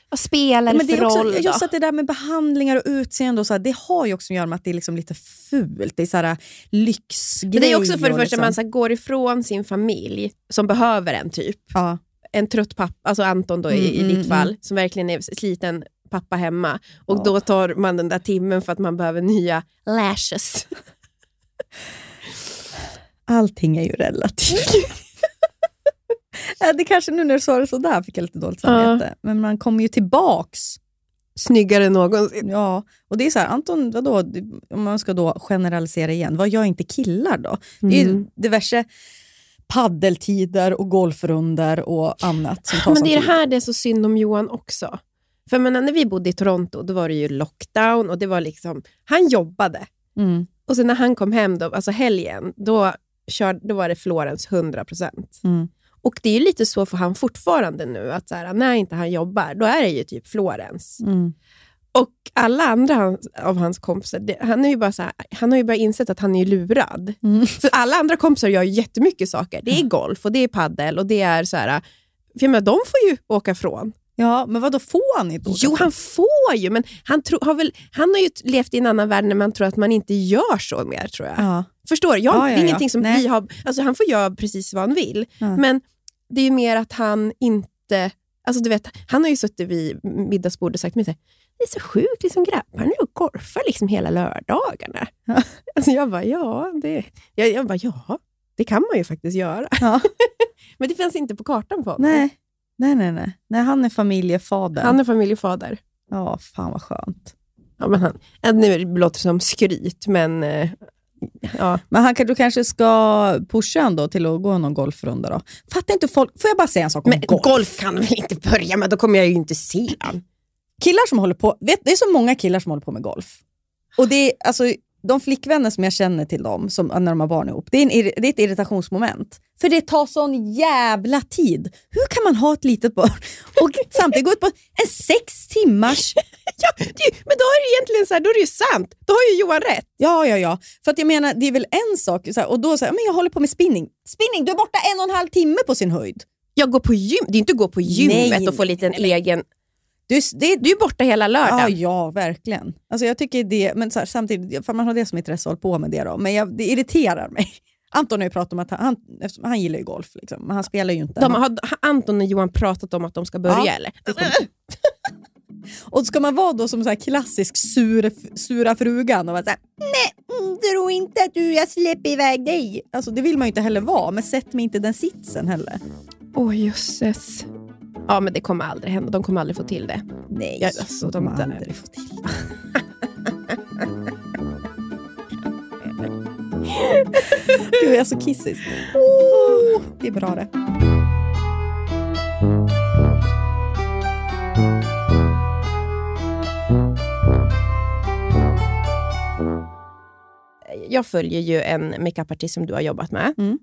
S5: vad spelar
S3: Ja,
S5: det
S3: men det
S5: för
S3: också,
S5: roll då?
S3: just att det där med behandlingar och utseende, och så här, det har ju också att göra med att det är liksom lite fult. Det är så här lyxgrej.
S5: Men det är också för det första
S3: liksom,
S5: man så här, går ifrån sin familj som behöver en typ.
S3: ja.
S5: En trött pappa, alltså Anton då i, i
S3: Mm,
S5: ditt
S3: mm,
S5: fall, som verkligen är sliten pappa hemma. Och
S3: Ja.
S5: då tar man den där timmen för att man behöver nya lashes.
S3: Allting är ju relativt. Ja, det kanske nu när du sa det sådär fick jag lite dåligt samvete. Men man kommer ju tillbaks.
S5: Snyggare än någonsin.
S3: Ja, och det är så här, Anton, vadå, om man ska då generalisera igen, vad gör inte killar då? Det är ju
S5: Mm.
S3: diverse paddeltider och golfrunder och annat som tar
S5: Men det är det här det är så synd om Johan också. För menar, när vi bodde i Toronto, då var det ju lockdown och det var liksom, han jobbade.
S3: Mm.
S5: Och sen när han kom hem, då, alltså helgen, då, kör, då var det Florens 100%.
S3: Mm.
S5: Och det är lite så för han fortfarande nu, att så här, när inte han jobbar, då är det ju typ Florens.
S3: Mm.
S5: Och alla andra av hans kompisar, det, han, är ju bara så här, han har ju bara insett att han är lurad.
S3: Mm.
S5: För alla andra kompisar gör ju jättemycket saker. Det är golf och det är paddel och det är så här, för jag menar, de får ju åka från.
S3: Ja, men vad då får han inte åka
S5: Jo, han får ju, men han, tro, har väl, han har ju levt i en annan värld när man tror att man inte gör så mer, tror jag.
S3: Ja.
S5: Förstår du? Jag,
S3: Ja,
S5: det är
S3: ja, ja.
S5: ingenting som
S3: Nej.
S5: vi har... Alltså, han får göra precis vad han vill.
S3: Ja.
S5: Men det är ju mer att han inte... Alltså du vet, han har ju suttit vid middagsbordet och sagt till mig det är så sjukt, liksom, grabbarna är och golfar liksom hela lördagarna. Alltså jag bara, ja, det, jag, jag bara, ja, det kan man ju faktiskt göra.
S3: Ja.
S5: Men det finns inte på kartan på honom.
S3: Nej. Nej, nej, nej. nej han är familjefader.
S5: Han är familjefader.
S3: Ja, fan vad skönt.
S5: Ja, men han, nu låter det som skryt, men eh, ja.
S3: Men han, du kanske ska pusha honom då till att gå någon golfrunda då? Fattar inte folk... Får jag bara säga en sak om
S5: Men
S3: golf?
S5: golf kan väl inte börja med, då kommer jag ju inte se han.
S3: Killar som håller på... Vet, det är så många killar som håller på med golf. Och det är, alltså, de flickvänner som jag känner till dem, som, när de har barn ihop, det är, en, det är ett irritationsmoment. För det tar sån jävla tid. Hur kan man ha ett litet barn och samtidigt gå ut på en sex timmars...
S5: Ja, det, men då är det egentligen så här, då är det ju sant. Då har ju Johan rätt.
S3: Ja, ja, ja. För att jag menar, det är väl en sak, så här, och då säger men jag håller på med spinning. Spinning, du är borta en och en halv timme på sin höjd.
S5: Jag går på gym. Det är inte att gå på gymmet
S3: Nej,
S5: och få lite en egen...
S3: Du, det,
S5: Du är borta hela
S3: Ja,
S5: lördagen.
S3: ja, verkligen. Alltså jag tycker det, men så här, samtidigt, för man har det som intresse att hålla på med det då. Men jag, det irriterar mig. Anton har ju pratat om att han, han, han gillar ju golf, liksom, men han spelar ju inte.
S5: De, har, har Anton och Johan pratat om att de ska börja
S3: Ja.
S5: eller?
S3: Och ska man vara då som så här klassisk sura, sura frugan och vara såhär, nej, tro inte att du, jag släpper iväg dig. Alltså det vill man ju inte heller vara, men sätt mig inte i den sitsen heller.
S5: Åh jösses. Ja, men det kommer aldrig hända. De kommer aldrig få till det.
S3: Nej,
S5: Ja, alltså,
S3: de
S5: de
S3: kommer aldrig få till Du är så kissisk. Oh, det är bra det.
S5: Jag följer ju en makeupartist som du har jobbat med.
S3: Mm.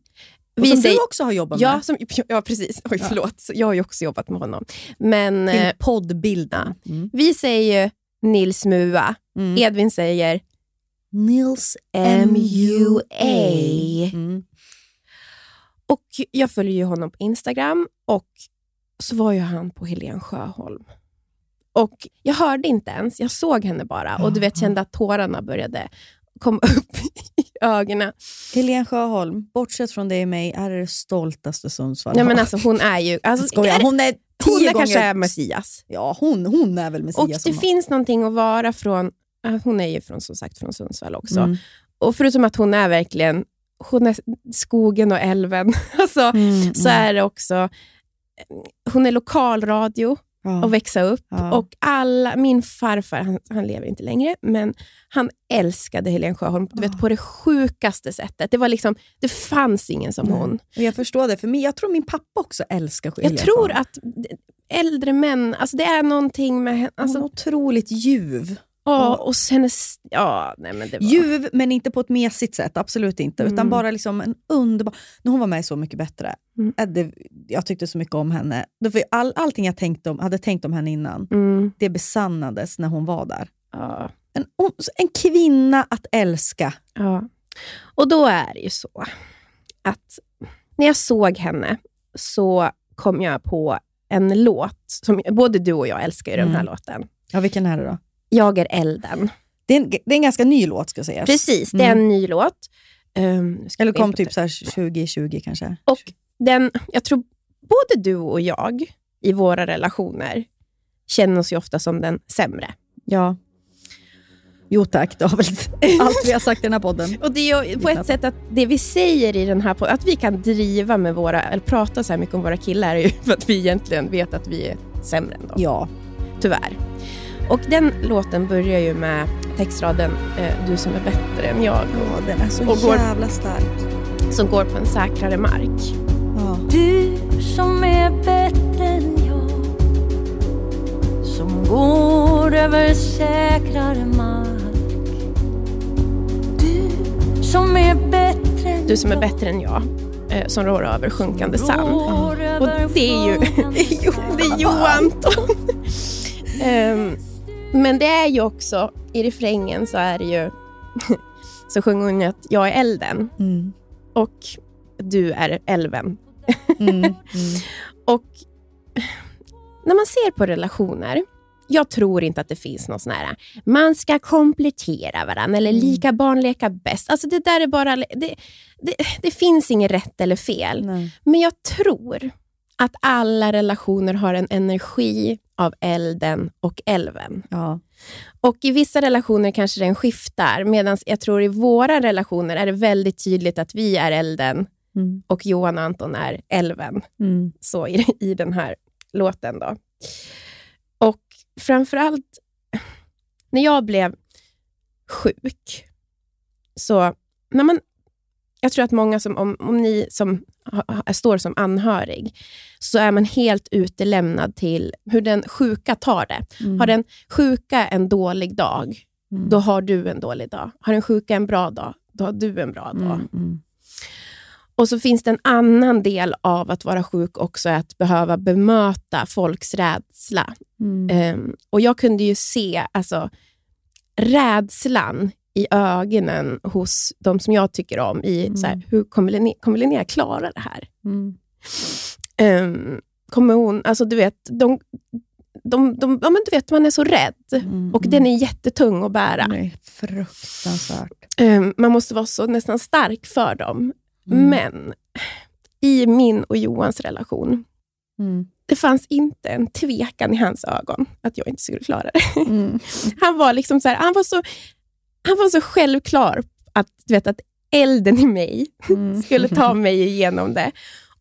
S3: Och
S5: Vi
S3: som
S5: säger-
S3: du också har jobbat
S5: Ja,
S3: med.
S5: som, ja precis. Oj, förlåt. Så Jag har ju också jobbat med honom. Men
S3: Till
S5: eh,
S3: poddbilden. Mm.
S5: vi säger ju Nils Mua.
S3: Mm.
S5: Edvin säger
S3: Nils
S5: M.U.A.
S3: Mm.
S5: Och jag följer ju honom på Instagram och så var ju han på Helen Sjöholm. Och jag hörde inte ens, jag såg henne bara och du vet, kände att tårarna började komma upp i ögonen.
S3: Helene Sjöholm, bortsett från det i mig, är det stoltaste Sundsvall har.
S5: men alltså, hon är ju... Alltså,
S3: Skojar, hon är tio
S5: hon är
S3: gånger...
S5: kanske är Messias.
S3: Ja, hon, hon är väl Messias.
S5: Och det finns någonting att vara från... ja, Hon är ju från, som sagt från Sundsvall också.
S3: Mm.
S5: Och förutom att hon är verkligen hon är skogen och älven, alltså,
S3: Mm,
S5: så är det också... Hon är lokalradio
S3: ja.
S5: att växa upp.
S3: Ja.
S5: Och alla, min farfar, han, han lever inte längre, men han älskade Helen Sjöholm du vet, på det sjukaste sättet. Det, var liksom, det fanns ingen som
S3: Nej.
S5: hon.
S3: Och jag förstår det, för mig, jag tror min pappa också älskar
S5: Jag
S3: Helene
S5: tror att äldre män, alltså det är någonting med henne.
S3: Alltså,
S5: Alltså,
S3: otroligt ljuv.
S5: Ja, och hennes... Ja, nej, men det var...
S3: Ljuv, men inte på ett mesigt sätt. Absolut inte. Utan
S5: Mm.
S3: bara liksom en underbar... När hon var med Så mycket bättre,
S5: Mm.
S3: äh, det, jag tyckte så mycket om henne. All, allting jag tänkt om, hade tänkt om henne innan,
S5: Mm,
S3: det besannades när hon var där.
S5: ja,
S3: En, en kvinna att älska.
S5: ja. Och då är det ju så att när jag såg henne så kom jag på en låt, som både du och jag älskar ju den här
S3: Mm.
S5: låten.
S3: Ja, vilken är det då?
S5: Jag är elden.
S3: Det är en, det är en ganska ny låt ska sägas.
S5: Precis, det är en ny låt. Um,
S3: Eller kom typ
S5: det.
S3: så här 2020 kanske.
S5: Och den, jag tror både du och jag i våra relationer känner oss ju ofta som den sämre.
S3: Ja. Jo tack, det har väl allt vi har sagt i den här podden.
S5: Och det är på ett sätt att det vi säger i den här podden, att vi kan driva med våra, eller prata så här mycket om våra killar, är ju för att vi egentligen vet att vi är sämre än dem.
S3: Ja.
S5: Tyvärr. Och den låten börjar ju med textraden eh, Du som är bättre än jag,
S3: ja, den är så
S5: Och går-
S3: jävla stark.
S5: som går på en säkrare mark.
S3: Ja.
S4: Du som är bättre än jag Som går över säkrare mark Du som är bättre än
S5: Du som är
S4: jag,
S5: bättre än jag, eh, som rår över sjunkande sand. Och det är ju- det är Johan Ehm, Men det är ju också, i refrängen så är det ju, så sjunger hon ju att jag är elden
S3: Mm.
S5: och du är älven.
S3: Mm. Mm.
S5: Och när man ser på relationer, jag tror inte att det finns någon sån här, man ska komplettera varandra eller lika barn leka bäst. Alltså det där är bara, det, det, det finns inget rätt eller fel.
S3: Nej.
S5: Men jag tror att alla relationer har en energi av elden och älven.
S3: Ja.
S5: Och I vissa relationer kanske den skiftar, medan jag tror i våra relationer är det väldigt tydligt att vi är elden
S3: Mm.
S5: och Johan och Anton är älven.
S3: Mm.
S5: Så i, i den här låten. då. Och framförallt när jag blev sjuk, så när man, jag tror att många, som, om, om ni som ha, står som anhörig, så är man helt utelämnad till hur den sjuka tar det.
S3: Mm.
S5: Har den sjuka en dålig dag,
S3: Mm.
S5: då har du en dålig dag. Har den sjuka en bra dag, då har du en bra dag.
S3: Mm. Mm.
S5: Och så finns det en annan del av att vara sjuk också, att behöva bemöta folks rädsla. Ehm, och Jag kunde ju se alltså, rädslan i ögonen hos de som jag tycker om. I, så här, hur kommer Linnea, kommer Linnea klara det här?
S3: Mm.
S5: Ehm, kommer hon, alltså du vet, de, de, de, ja, men du vet, man är så rädd
S3: Mm.
S5: och den är jättetung att bära.
S3: Är fruktansvärt.
S5: Ehm, man måste vara så nästan stark för dem.
S3: Mm.
S5: Men i min och Johans relation,
S3: Mm.
S5: det fanns inte en tvekan i hans ögon att jag inte skulle klara det.
S3: Mm.
S5: Han var liksom så här, han var så, han var så självklar att, du vet, att elden i mig
S3: Mm.
S5: skulle ta mig igenom det.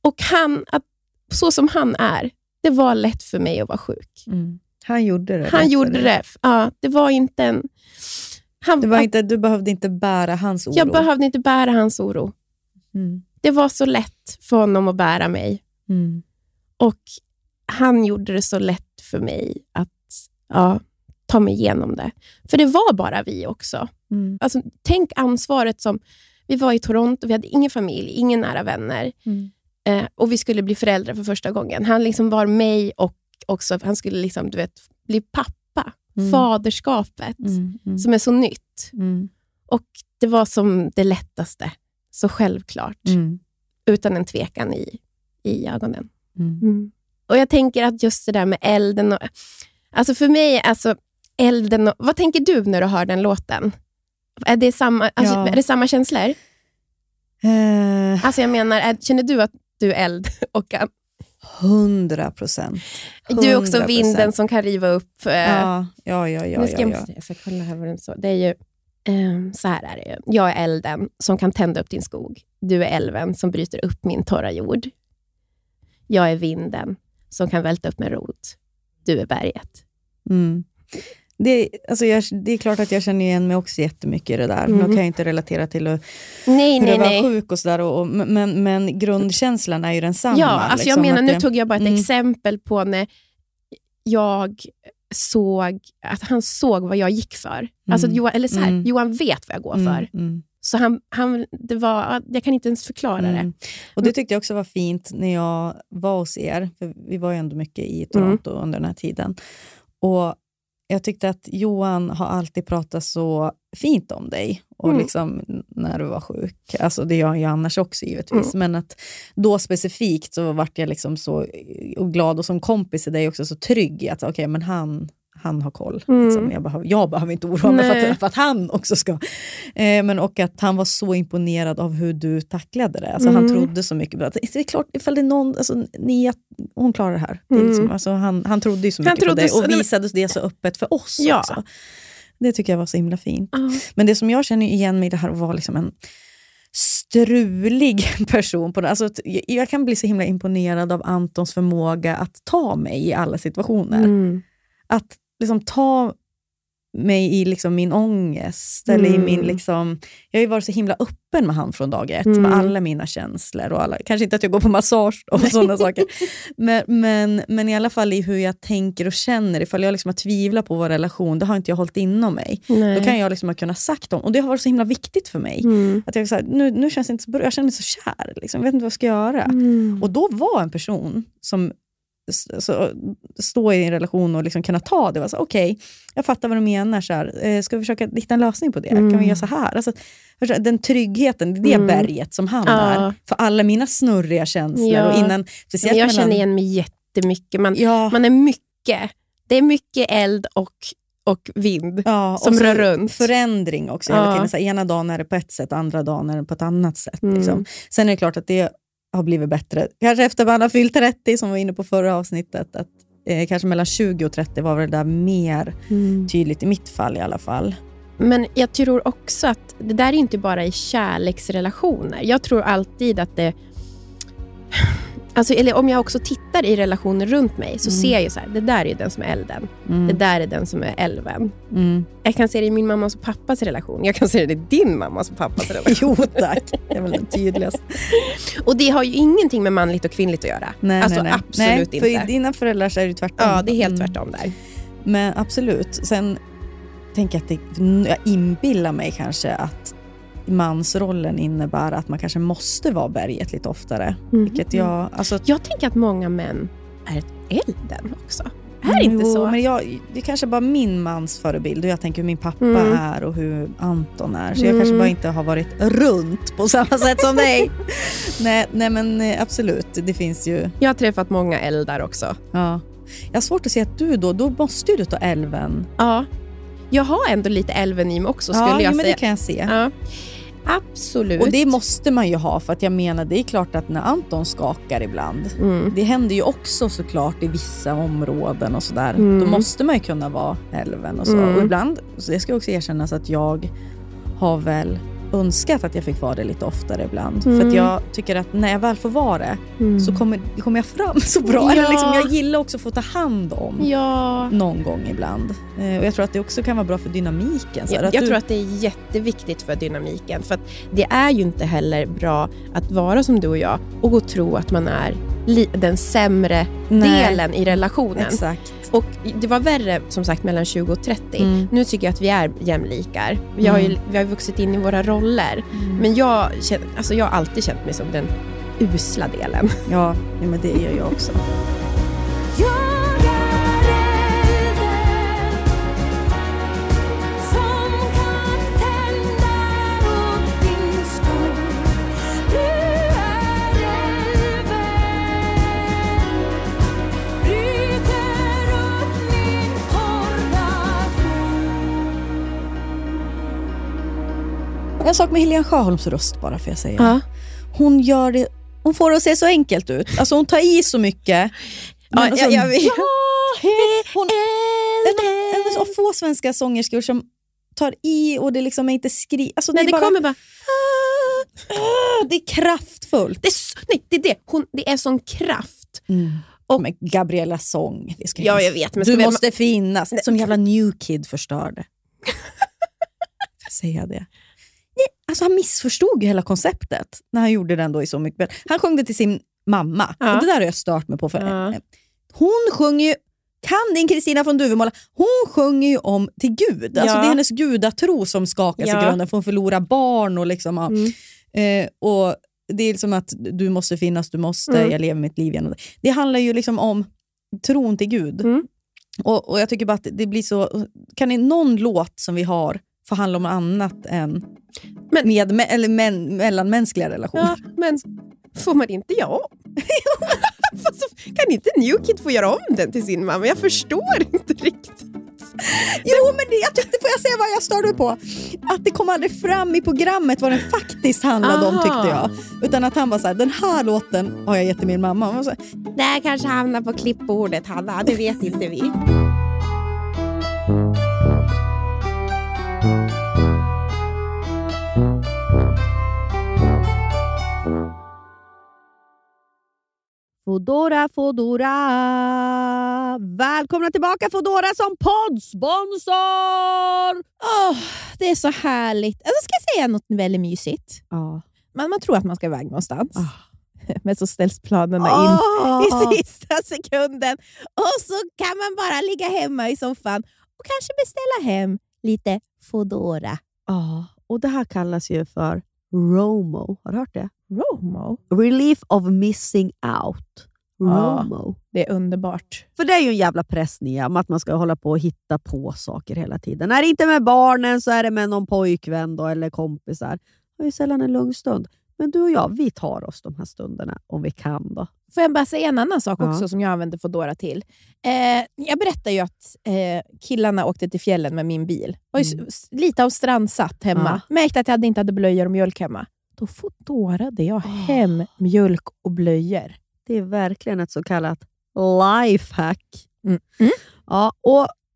S5: Och han, att, så som han är, det var lätt för mig att vara sjuk.
S3: Mm. Han gjorde det.
S5: Han gjorde
S3: dig.
S5: det. Ja, det var inte en... Han,
S3: Det var inte, du behövde inte bära hans oro.
S5: jag behövde inte bära hans oro.
S3: Mm.
S5: Det var så lätt för honom att bära mig.
S3: Mm.
S5: Och han gjorde det så lätt för mig att ja, ta mig igenom det. För det var bara vi också.
S3: Mm.
S5: Alltså, tänk ansvaret som... Vi var i Toronto, vi hade ingen familj, ingen nära vänner.
S3: Mm.
S5: Eh, och vi skulle bli föräldrar för första gången. Han liksom var mig och också, han skulle liksom, du vet, bli pappa.
S3: Mm.
S5: Faderskapet,
S3: Mm. Mm.
S5: som är så nytt.
S3: Mm.
S5: Och det var som det lättaste. Så självklart. Utan en tvekan i, i ögonen. Och Jag tänker att just det där med elden. Och, alltså för mig, alltså elden och, vad tänker du när du hör den låten? Är det samma, alltså,
S3: Ja.
S5: är det samma känslor?
S3: Eh,
S5: Alltså jag menar, är, känner du att du är eld? Och att,
S3: 100 procent.
S5: du är också vinden som kan riva upp. eh,
S3: Ja, ja, ja. ja,
S5: nu ska
S3: ja, ja.
S5: jag ska kolla här vad den så. Det är ju, ehm, så här är det ju. Jag är elden som kan tända upp din skog. Du är älven som bryter upp min torra jord. Jag är vinden som kan välta upp en rot. Du är berget.
S3: Mm. Det, alltså jag, det är klart att jag känner igen mig också jättemycket i det där.
S5: Mm.
S3: Nu kan jag inte relatera till att,
S5: Nej,
S3: hur
S5: nej, nej.
S3: sjuk och sådär, och, och, men, men grundkänslan är ju densamma.
S5: Ja, alltså jag
S3: liksom,
S5: menar,
S3: att
S5: nu
S3: det-
S5: tog jag bara ett
S3: Mm.
S5: exempel på när jag såg att han såg vad jag gick för. Alltså Johan, eller så här,
S3: Mm.
S5: Johan vet vad jag går
S3: Mm,
S5: för.
S3: mm.
S5: Så han, han, det var, jag kan inte ens förklara det.
S3: Mm. Och Det tyckte jag också var fint när jag var hos er. För vi var ju ändå mycket i Toronto
S5: Mm.
S3: under den här tiden. Och Jag tyckte att Johan har alltid pratat så fint om dig. Och
S5: Mm.
S3: liksom när du var sjuk. Alltså det gör han ju annars också givetvis.
S5: Mm.
S3: Men att då specifikt så vart jag liksom så och glad och som kompis i dig också så trygg i att okej, men han, han har koll.
S5: Mm.
S3: Liksom. Jag, behöver, jag behöver inte oroa mig för att, för att han också ska. Eh, men och att han var så imponerad av hur du tacklade det. Alltså, Han
S5: Mm.
S3: trodde så mycket på det. Det är klart, ifall det är någon, alltså, Nia, hon klarar det här. Det
S5: Mm.
S3: liksom, alltså, han, han trodde ju så
S5: Han
S3: mycket på dig och visade det så öppet för oss
S5: Ja.
S3: också. Det tycker jag var så himla fint.
S5: Ja.
S3: Men det som jag känner igen mig i det här vara liksom en strulig person. På det. Alltså, jag kan bli så himla imponerad av Antons förmåga att ta mig i alla situationer.
S5: Mm.
S3: Att liksom ta mig i liksom min ångest. Eller i
S5: Mm.
S3: min liksom, jag har ju varit så himla öppen med han från dag ett.
S5: Mm.
S3: Med alla mina känslor. Och alla, kanske inte att jag går på massage och sådana saker. Men, men, men i alla fall i hur jag tänker och känner. Ifall jag liksom har tvivlat på vår relation, det har inte jag hållit inom mig.
S5: Nej.
S3: Då kan jag liksom ha kunnat sagt dem. Och det har varit så himla viktigt för mig.
S5: Mm.
S3: Att jag, så här, nu, nu känns det inte så bra, jag känner mig så kär. Liksom. Jag vet inte vad jag ska göra.
S5: Mm.
S3: Och då var en person som så, stå i en relation och liksom kunna ta det. Okej, jag fattar vad du menar. Så här, eh, ska vi försöka hitta en lösning på det? Kan vi
S5: Mm.
S3: göra så här? Alltså, den tryggheten, det är
S5: Mm.
S3: berget som han
S5: Ja.
S3: är. För alla mina snurriga känslor.
S5: Ja.
S3: Och innan,
S5: Men
S3: speciellt
S5: jag
S3: mellan,
S5: känner igen mig jättemycket. Man,
S3: Ja.
S5: man är mycket. Det är mycket eld och, och vind
S3: Ja, och
S5: som
S3: så
S5: rör runt.
S3: Förändring också. Hela
S5: Ja.
S3: tiden. Så ena dagen är det på ett sätt, andra dagen är det på ett annat sätt.
S5: Mm.
S3: Liksom. Sen är det klart att det har blivit bättre. Kanske efter man har fyllt 30, som vi var inne på förra avsnittet. Att, eh, kanske mellan 20 och 30 var det där mer tydligt i mitt fall i alla fall.
S5: Men jag tror också att det där är inte bara i kärleksrelationer. Jag tror alltid att det... Alltså, eller om jag också tittar i relationer runt mig så
S3: Mm.
S5: ser jag så här, det där är den som är elden.
S3: Mm.
S5: Det där är den som är älven.
S3: Mm.
S5: Jag kan se det i min mammas och pappas relation. Jag kan se det i din mammas och pappas relation.
S3: Jo tack, det är väl det tydligaste.
S5: Och det har ju ingenting med manligt och kvinnligt att göra.
S3: Nej,
S5: alltså
S3: nej, nej.
S5: absolut
S3: nej, för
S5: inte.
S3: i dina föräldrar är det tvärtom.
S5: Ja, det är helt
S3: Mm.
S5: tvärtom där.
S3: Men absolut. Sen tänker jag att det, jag inbillar mig kanske att mansrollen innebär att man kanske måste vara berget lite oftare. Vilket jag... Alltså,
S5: Jag tänker att många män är ett elden också. Är det inte så?
S3: Men jag, det är kanske bara min mans förebild och jag tänker hur min pappa
S5: Mm.
S3: är och hur Anton är. Så jag
S5: Mm.
S3: kanske bara inte har varit runt på samma sätt som dig. nej, nej men eh, absolut, det finns ju...
S5: Jag har träffat många eldar också.
S3: Ja. Jag har svårt att se att du då, då måste ju du ta älven.
S5: Ja. Jag har ändå lite älven i mig också skulle
S3: ja,
S5: jag
S3: men
S5: säga.
S3: det kan jag se.
S5: Ja. Absolut.
S3: Och det måste man ju ha för att jag menar det är klart att när Anton skakar ibland,
S5: Mm.
S3: det händer ju också såklart i vissa områden och sådär.
S5: Mm.
S3: Då måste man ju kunna vara älven och så.
S5: Mm.
S3: Och ibland, så det ska också erkännas att jag har väl önskat att jag fick vara det lite oftare ibland. För
S5: Mm.
S3: att jag tycker att när jag väl får vara det
S5: Mm.
S3: så kommer, kommer jag fram så bra.
S5: Ja.
S3: Eller liksom, jag gillar också att få ta hand om
S5: Ja.
S3: någon gång ibland. Eh, och jag tror att det också kan vara bra för dynamiken. Så
S5: Jag, jag
S3: du-
S5: tror att det är jätteviktigt för dynamiken. För att det är ju inte heller bra att vara som du och jag och tro att man är den sämre
S3: Nej.
S5: delen i relationen.
S3: Exakt.
S5: Och Det var värre som sagt mellan 20 och 30.
S3: Mm.
S5: Nu tycker jag att vi är jämlikar. Vi har, ju,
S3: Mm.
S5: vi har vuxit in i våra roller. Men jag, alltså jag har alltid känt mig som den usla delen.
S3: Ja, ja, men det gör jag också. En sak med Helene Sjöholms röst bara får jag säga.
S5: Ja.
S3: Hon gör det, hon får det att se så enkelt ut. Alltså hon tar i så mycket.
S5: Ja,
S3: Men alltså,
S5: jag- jag.
S3: Ja, hon, en, en av få svenska sångerskor som tar i och det liksom är inte skri... Alltså
S5: Nej,
S3: det,
S5: det
S3: är bara,
S5: kommer bara...
S3: Ah, det är kraftfullt.
S5: Det är, nej, det är det. Hon, det är sån kraft.
S3: Och med Gabriellas sång. Det ska
S5: Ja, jag vet, men
S3: du måste finnas. Som jävla new kid förstörde. Får jag säga det? Alltså han missförstod ju hela konceptet när han gjorde den då i Så mycket bättre. Han sjöng det till sin mamma.
S5: Ja.
S3: Och det där har jag stört mig på. För
S5: Ja.
S3: Hon sjunger ju kan din Kristina från Duvemåla, hon sjunger ju om till Gud. Alltså
S5: Ja.
S3: Det är hennes gudatro som skakas
S5: Ja.
S3: i grunden, för hon förlorar barn. och liksom.
S5: Mm.
S3: eh, och Det är som att du måste finnas, du måste,
S5: Mm.
S3: jag lever mitt liv genom det. Det handlar ju liksom om tron till Gud.
S5: Mm.
S3: Och, och Jag tycker bara att det blir så... Kan det någon låt som vi har få handla om annat än
S5: Men-
S3: med, me, eller men, mellanmänskliga relationer?
S5: Ja, men får man inte om? Alltså, kan inte New Kid få göra om den till sin mamma? Jag förstår inte riktigt.
S3: Jo, men det, jag tyckte, får jag säga vad jag störde på? Att det kom aldrig fram i programmet vad den faktiskt handlade om
S5: Aha.
S3: tyckte jag. Utan att han var så här, den här låten har jag gett till min mamma. Var så här,
S5: Det här kanske hamnar på klippbordet, Hanna. Det vet inte vi.
S7: Fodora, Fodora. Välkomna tillbaka Fodora som poddsponsor!
S5: Åh, det är så härligt. Alltså, ska jag säga något väldigt mysigt?
S7: Ja.
S5: Man, man tror att man ska iväg någonstans. Men så ställs planerna
S7: Ah.
S5: in i sista sekunden. Och så kan man bara ligga hemma i soffan och kanske beställa hem lite Foodora.
S7: Ja, och det här kallas ju för ROMO. Har du hört det?
S5: Romo?
S7: Relief of missing out.
S5: Ja.
S7: ROMO.
S5: Det är underbart.
S7: För det är ju en jävla press Nia, om att man ska hålla på och hitta på saker hela tiden. Är det inte med barnen så är det med någon pojkvän då, eller kompisar. Det är ju sällan en lugn stund. Men du och jag, vi tar oss de här stunderna om vi kan. då.
S5: Får jag bara säga en annan sak
S7: Ja.
S5: också som jag använder Foodora till? Eh, jag berättade ju att eh, killarna åkte till fjällen med min bil. Var ju s- lite av strandsatt hemma. Märkte att jag hade inte hade blöjor och mjölk hemma. Då Foodora det jag hem mjölk och blöjor.
S7: Det är verkligen ett så kallat lifehack.
S5: Mm.
S7: Ja, och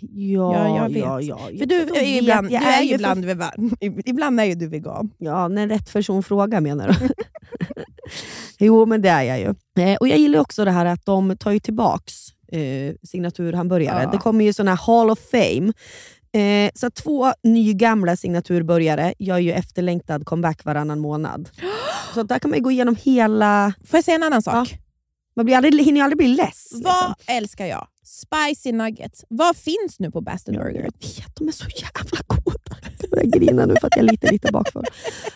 S7: Ja,
S5: Ja, jag vet.
S7: ja, ja.
S5: För du
S7: Jag
S5: är ju ibland, du är
S7: ju
S5: ju
S7: för-
S5: ibland, vegan. ibland är ju du vegan.
S7: Ja, när rätt person frågar menar du? jo, men det är jag ju. Eh, och Jag gillar också det här att de tar ju tillbaks eh, signaturhamburgare.
S5: Ja.
S7: Det kommer ju såna här Hall of Fame. Eh, så två nygamla signaturbörjare gör ju efterlängtad comeback varannan månad. Så där kan man ju gå igenom hela...
S5: Får jag säga en annan sak?
S7: Man blir aldrig, hinner ju aldrig bli less.
S5: Vad älskar jag? Spicy nuggets. Vad finns nu på Bastard Burger?
S7: Jag vet, de är så jävla goda. Jag börjar grina nu för att jag är lite, lite bakfull.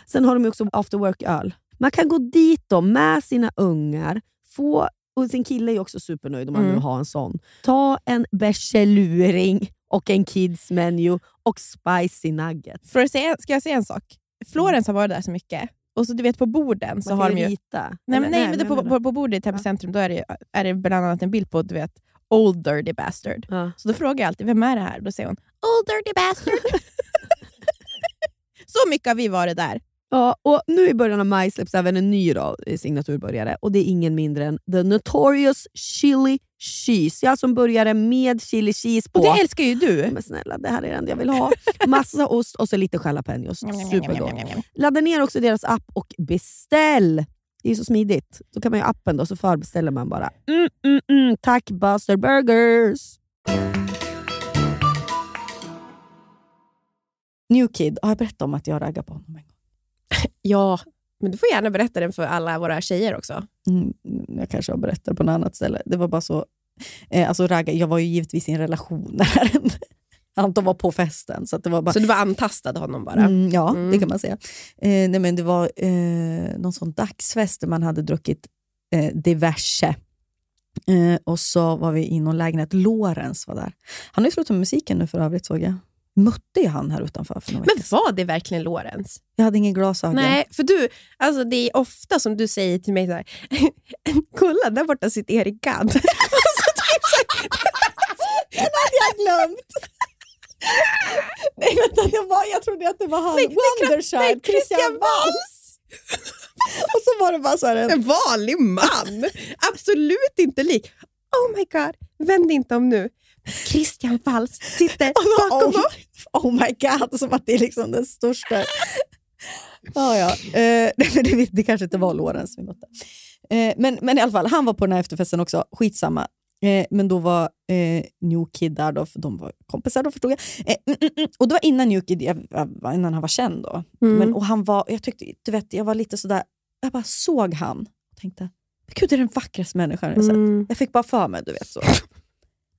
S7: Sen har de också after work-öl. Man kan gå dit då med sina ungar, få, och sin kille är också supernöjd om man
S5: Mm.
S7: nu har en sån. Ta en bärseluring och en kids menu och spicy nuggets.
S5: För att säga, ska jag säga en sak? Florens har varit där så mycket. Och så du vet på borden så
S7: Man
S5: har de
S7: ju rita.
S5: Nej, men, nej, men det,
S7: men
S5: på, på, på bordet i Täby centrum då är det, är det bland annat en bild på du vet, Old Dirty Bastard.
S7: Ja.
S5: Så då frågar jag alltid, vem är det här? Då säger hon, Old Dirty Bastard. så mycket har vi varit där.
S7: Ja, och nu i början av maj släpps även en ny då, eh, signaturbörjare och det är ingen mindre än The Notorious Chili Cheese. Jag som började med chili cheese på.
S5: Och det älskar ju du.
S7: Men snälla, det här är det enda jag vill ha. Massa ost och så lite jalapenos. Supergott. Ladda ner också deras app och beställ. Det är så smidigt. Då kan man ju appen då, så förbeställer man bara. Mm, mm, mm. Tack Buster Burgers! New Kid, har jag berättat om att jag raggar på honom en gång?
S5: Ja, men du får gärna berätta den för alla våra tjejer också.
S3: Mm, jag kanske har berättat på något annat ställe. Det var bara så... Eh, alltså ragga, jag var ju givetvis i en relation när Anton var på festen. Så att det var bara,
S5: Så du bara antastade honom bara?
S3: Mm, ja,
S5: Mm.
S3: det kan man säga. Eh, nej, men det var eh, någon sån dagsfest där man hade druckit eh, diverse. Eh, och så var vi i någon lägenhet. Lorentz var där. Han har ju slutat med musiken nu för övrigt såg jag. Mötte ju han här utanför för några
S5: Men var det verkligen Lorentz?
S3: Jag hade ingen glasögon.
S5: Nej, för du, alltså det är ofta som du säger till mig så här, kolla där borta sitter Erik Gadd. Typ
S3: Den hade jag glömt! Nej, vänta, det var, jag trodde att det var han.
S5: Nej,
S3: Wonderchild,
S5: nej,
S3: Christian Walls. och så var det bara så här en
S5: En vanlig man! Absolut inte lik. Oh my god, vänd inte om nu. Christian Walls sitter bakom
S3: oh, oh my god, som att det är liksom den största. ja, ja. Eh, det, det, kanske inte var Lorenz. Eh, men, men i alla fall, han var på den här efterfesten också. Skitsamma. Eh, men då var eh, New Kid där, då, för de var kompisar då förstod jag. Eh, mm, mm, mm. Och det var innan New Kid, jag, jag- innan han var känd. då.
S5: Mm.
S3: Men, och han var, jag tyckte, du vet, jag var lite sådär, jag bara såg han och tänkte, gud det är den vackraste människan jag sett.
S5: Mm.
S3: Jag fick bara för mig, du vet så.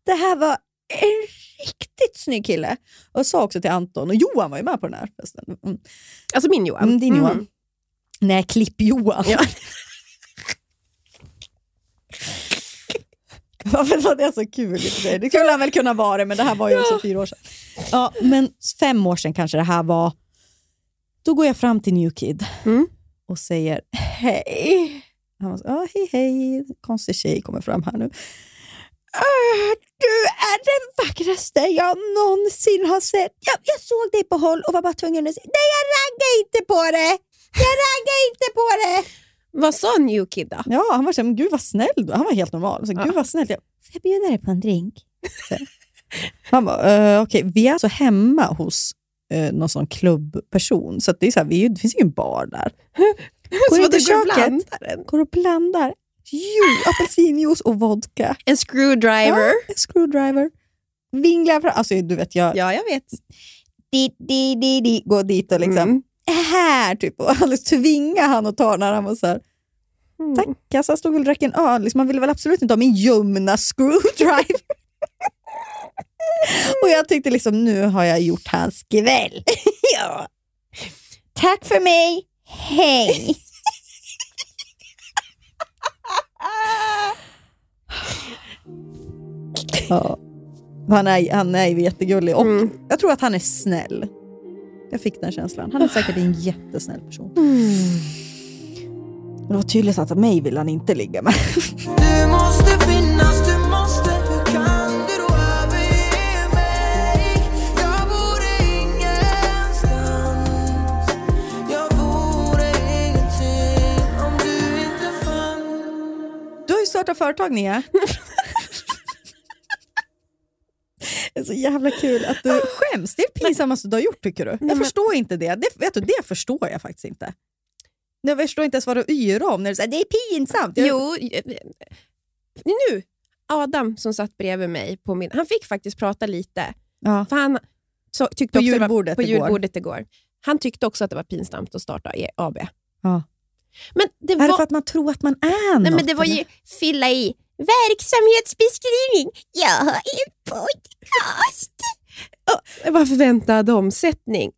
S3: Det här var en riktigt snygg kille. Och jag sa också till Anton, och Johan var ju med på den här festen. Mm.
S5: Alltså min Johan.
S3: Din. Johan. Nej, klipp-Johan.
S5: Ja.
S3: Varför var det så kul? Det skulle han väl kunna vara, men det här var ju också fyra år sedan. Ja, men fem år sedan kanske det här var. Då går jag fram till New Kid
S5: Mm.
S3: och säger hej. Han var så, ah, hej hej, konstig tjej kommer fram här nu. "Ah, Du är den vackraste jag någonsin har sett. Jag, jag såg dig på håll och var bara tvungen att säga, nej jag raggar inte på det. Jag raggar inte på det.
S5: Vad sa New Kid då?
S3: Ja, han var så här, men gud vad snäll du är." Han var helt normal. Så, Gud vad snäll. Jag, Får jag bjuda dig på en drink? Så. Han bara, uh, okej, vi är alltså hemma hos uh, någon sån klubbperson. Så att det, är så här, vi, är ju- det finns ingen bar där.
S5: Så
S3: in
S5: vad
S3: till
S5: du går och
S3: köket.
S5: blandar den?
S3: Går och blandar jo, apelsinjuice och vodka.
S5: En screwdriver.
S3: Ja, en screwdriver. Vinglar fram. Alltså du vet, jag
S5: Ja, jag vet.
S3: di, di, di, di, går dit och liksom,
S5: Mm
S3: här! Typ. Och alldeles liksom tvinga han att ta när han var så här,
S5: mm.
S3: tack, alltså, han stod väl och drack en öl. Liksom, han ville väl absolut inte ha min ljumna screwdriver. och jag tyckte liksom, nu har jag gjort hans kväll. ja. Tack för mig, hej! ja. Han är, han är jättegullig och
S5: mm.
S3: jag tror att han är snäll. Jag fick den känslan. Han är säkert en jättesnäll person.
S5: Mm.
S3: Det var tydligt att mig vill han inte ligga med.
S8: Du måste finnas, du måste Hur kan du då överge mig? Jag vore ingenstans Jag vore ingenting om du inte fanns
S3: Du har ju startat företag Nia. så jävla kul att du skäms. Det är det pinsammaste du har gjort tycker du. Jag förstår inte det. Det, vet du, det förstår jag faktiskt inte. Jag förstår inte ens vad du yrar om när du säger det är pinsamt. Jag,
S5: Jo, eh, nu. Adam som satt bredvid mig, på min, han fick faktiskt prata lite.
S3: Ja.
S5: För han så, tyckte
S3: På
S5: också det var-
S3: julbordet
S5: på
S3: igår.
S5: julbordet igår. Han tyckte också att det var pinsamt att starta E- AB.
S3: Ja.
S5: Men det
S3: Är
S5: var,
S3: det för att man tror att man är
S5: nej,
S3: något?
S5: men det var ju fylla i verksamhetsbeskrivning. Jag har en podcast. Oh, vad förväntad omsättning?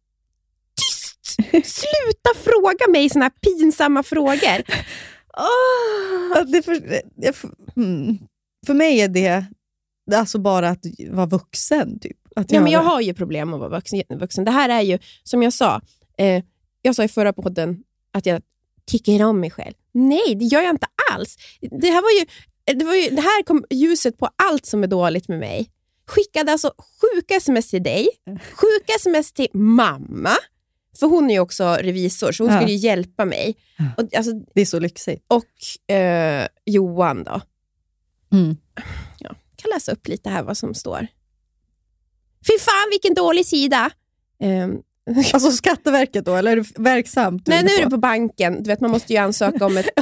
S5: Tyst! Sluta fråga mig såna här pinsamma frågor.
S3: Ja, det för, jag, mm. för mig är det, alltså bara att vara vuxen. Typ. Att
S5: Ja, men jag har ju problem att vara vuxen. vuxen. Det här är ju, som jag sa, eh, jag sa i förra podden att jag tycker om mig själv. Nej, det gör jag inte alls. Det här, var ju, det var ju, det här kom ljuset på allt som är dåligt med mig. Skickade alltså sjuka sms till dig, sjuka sms till mamma, för hon är ju också revisor, så hon
S3: Ja.
S5: skulle hjälpa mig. Och, alltså,
S3: Det är så lyxigt.
S5: och eh, Johan då.
S3: Mm.
S5: Ja, jag kan läsa upp lite här vad som står. Fy fan vilken dålig sida! Ehm,
S3: Alltså Skatteverket då, eller är du verksamt?
S5: nej, nu är du på banken. Du vet, man måste ju ansöka om ett...
S3: Ja,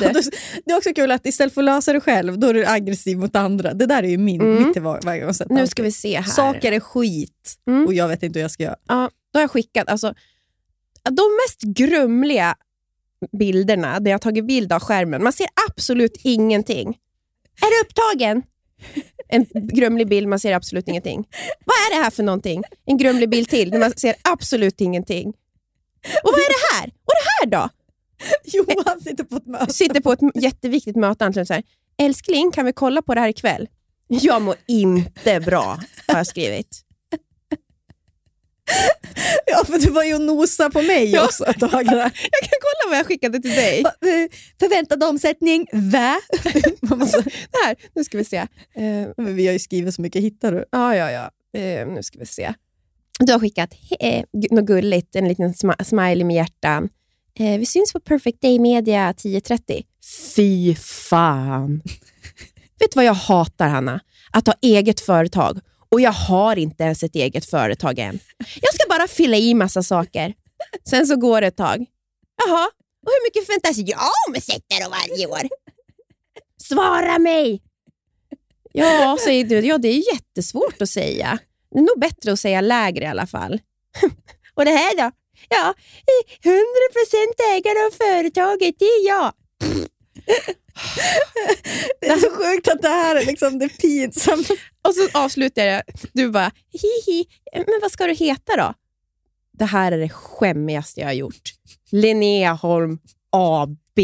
S3: Det är också kul att istället för att lösa det själv, då är du aggressiv mot andra. Det där är ju min,
S5: Mm.
S3: mitt tillvägagångssätt.
S5: nu ska vi se här.
S3: Saker är skit
S5: Mm.
S3: och jag vet inte hur jag ska göra.
S5: Ja, då har jag skickat alltså, de mest grumliga bilderna där jag har tagit bild av skärmen. Man ser absolut ingenting. Är du upptagen? En grumlig bild, man ser absolut ingenting. Vad är det här för någonting? En grumlig bild till, där man ser absolut ingenting. Och vad är det här? Och det här då?
S3: Johan sitter på ett möte.
S5: Sitter på ett jätteviktigt möte antagligen så här. Älskling, kan vi kolla på det här ikväll? Jag mår inte bra, har jag skrivit.
S3: Ja, för du var ju och nosa på mig
S5: Ja.
S3: också ett tag. där.
S5: Jag kan kolla vad jag skickade till dig.
S3: Eh, Förväntad omsättning? Man måste-
S5: Här, nu ska vi se. Eh,
S3: Men vi har ju skrivit så mycket, hittar du?
S5: Ja, ja, ja. Eh, nu ska vi se. Du har skickat något gulligt, en liten smiley med hjärtan. Vi syns på Perfect Day Media 10.30. Fy fan! Vet du vad jag hatar, Hanna? Att ha eget företag. Och jag har inte ens ett eget företag än. Jag ska bara fylla i massa saker. Sen så går det ett tag. Jaha, och hur mycket förväntas jag omsätta då varje år? Svara mig! Ja, säger du. Ja, det är jättesvårt att säga. Det är nog bättre att säga lägre i alla fall. Och det här då? Ja, 100% ägare av företaget, det är jag.
S3: Det är så sjukt att det här är liksom det pinsammaste
S5: och så avslutar jag. Du bara, hihi, men vad ska du heta då? Det här är det skämmigaste jag har gjort. Linnea Holm AB.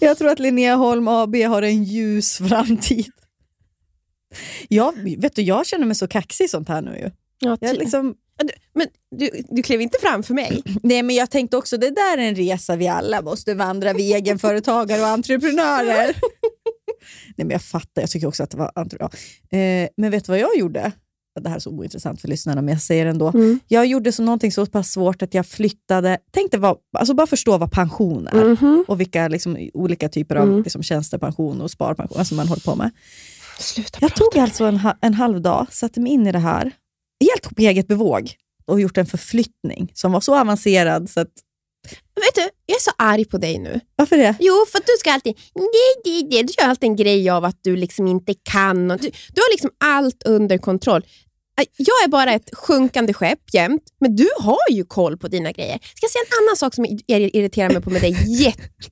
S3: Jag tror att Linnea Holm AB har en ljus framtid. Jag, vet du, jag känner mig så kaxig i sånt här nu. Ju.
S5: Ja,
S3: Jag liksom,
S5: men du, du klev inte fram för mig.
S3: nej, men jag tänkte också, det där är en resa vi alla måste vandra, vi egenföretagare och entreprenörer. nej, men jag fattar, jag tycker också att det var... entre- Ja. Eh, men vet du vad jag gjorde? Det här är så ointressant för lyssnarna, men jag säger det ändå.
S5: Mm.
S3: Jag gjorde så någonting så pass svårt att jag flyttade, tänkte vad, alltså bara förstå vad pension är.
S5: Mhm.
S3: och vilka liksom, olika typer av
S5: Mm.
S3: liksom, tjänstepension och sparpension alltså man håller på med.
S5: Sluta
S3: Jag tog alltså en, en halv dag, satte mig in i det här, helt på eget bevåg och gjort en förflyttning som var så avancerad så att...
S5: Vet du, jag är så arg på dig nu.
S3: Varför det?
S5: Jo, för att du ska alltid... Nej, nej, nej. Du gör alltid en grej av att du liksom inte kan. Och du, du har liksom allt under kontroll. Äh, Jag är bara ett sjunkande skepp jämt, men du har ju koll på dina grejer. Ska jag säga en annan sak som ir- irriterar mig på med dig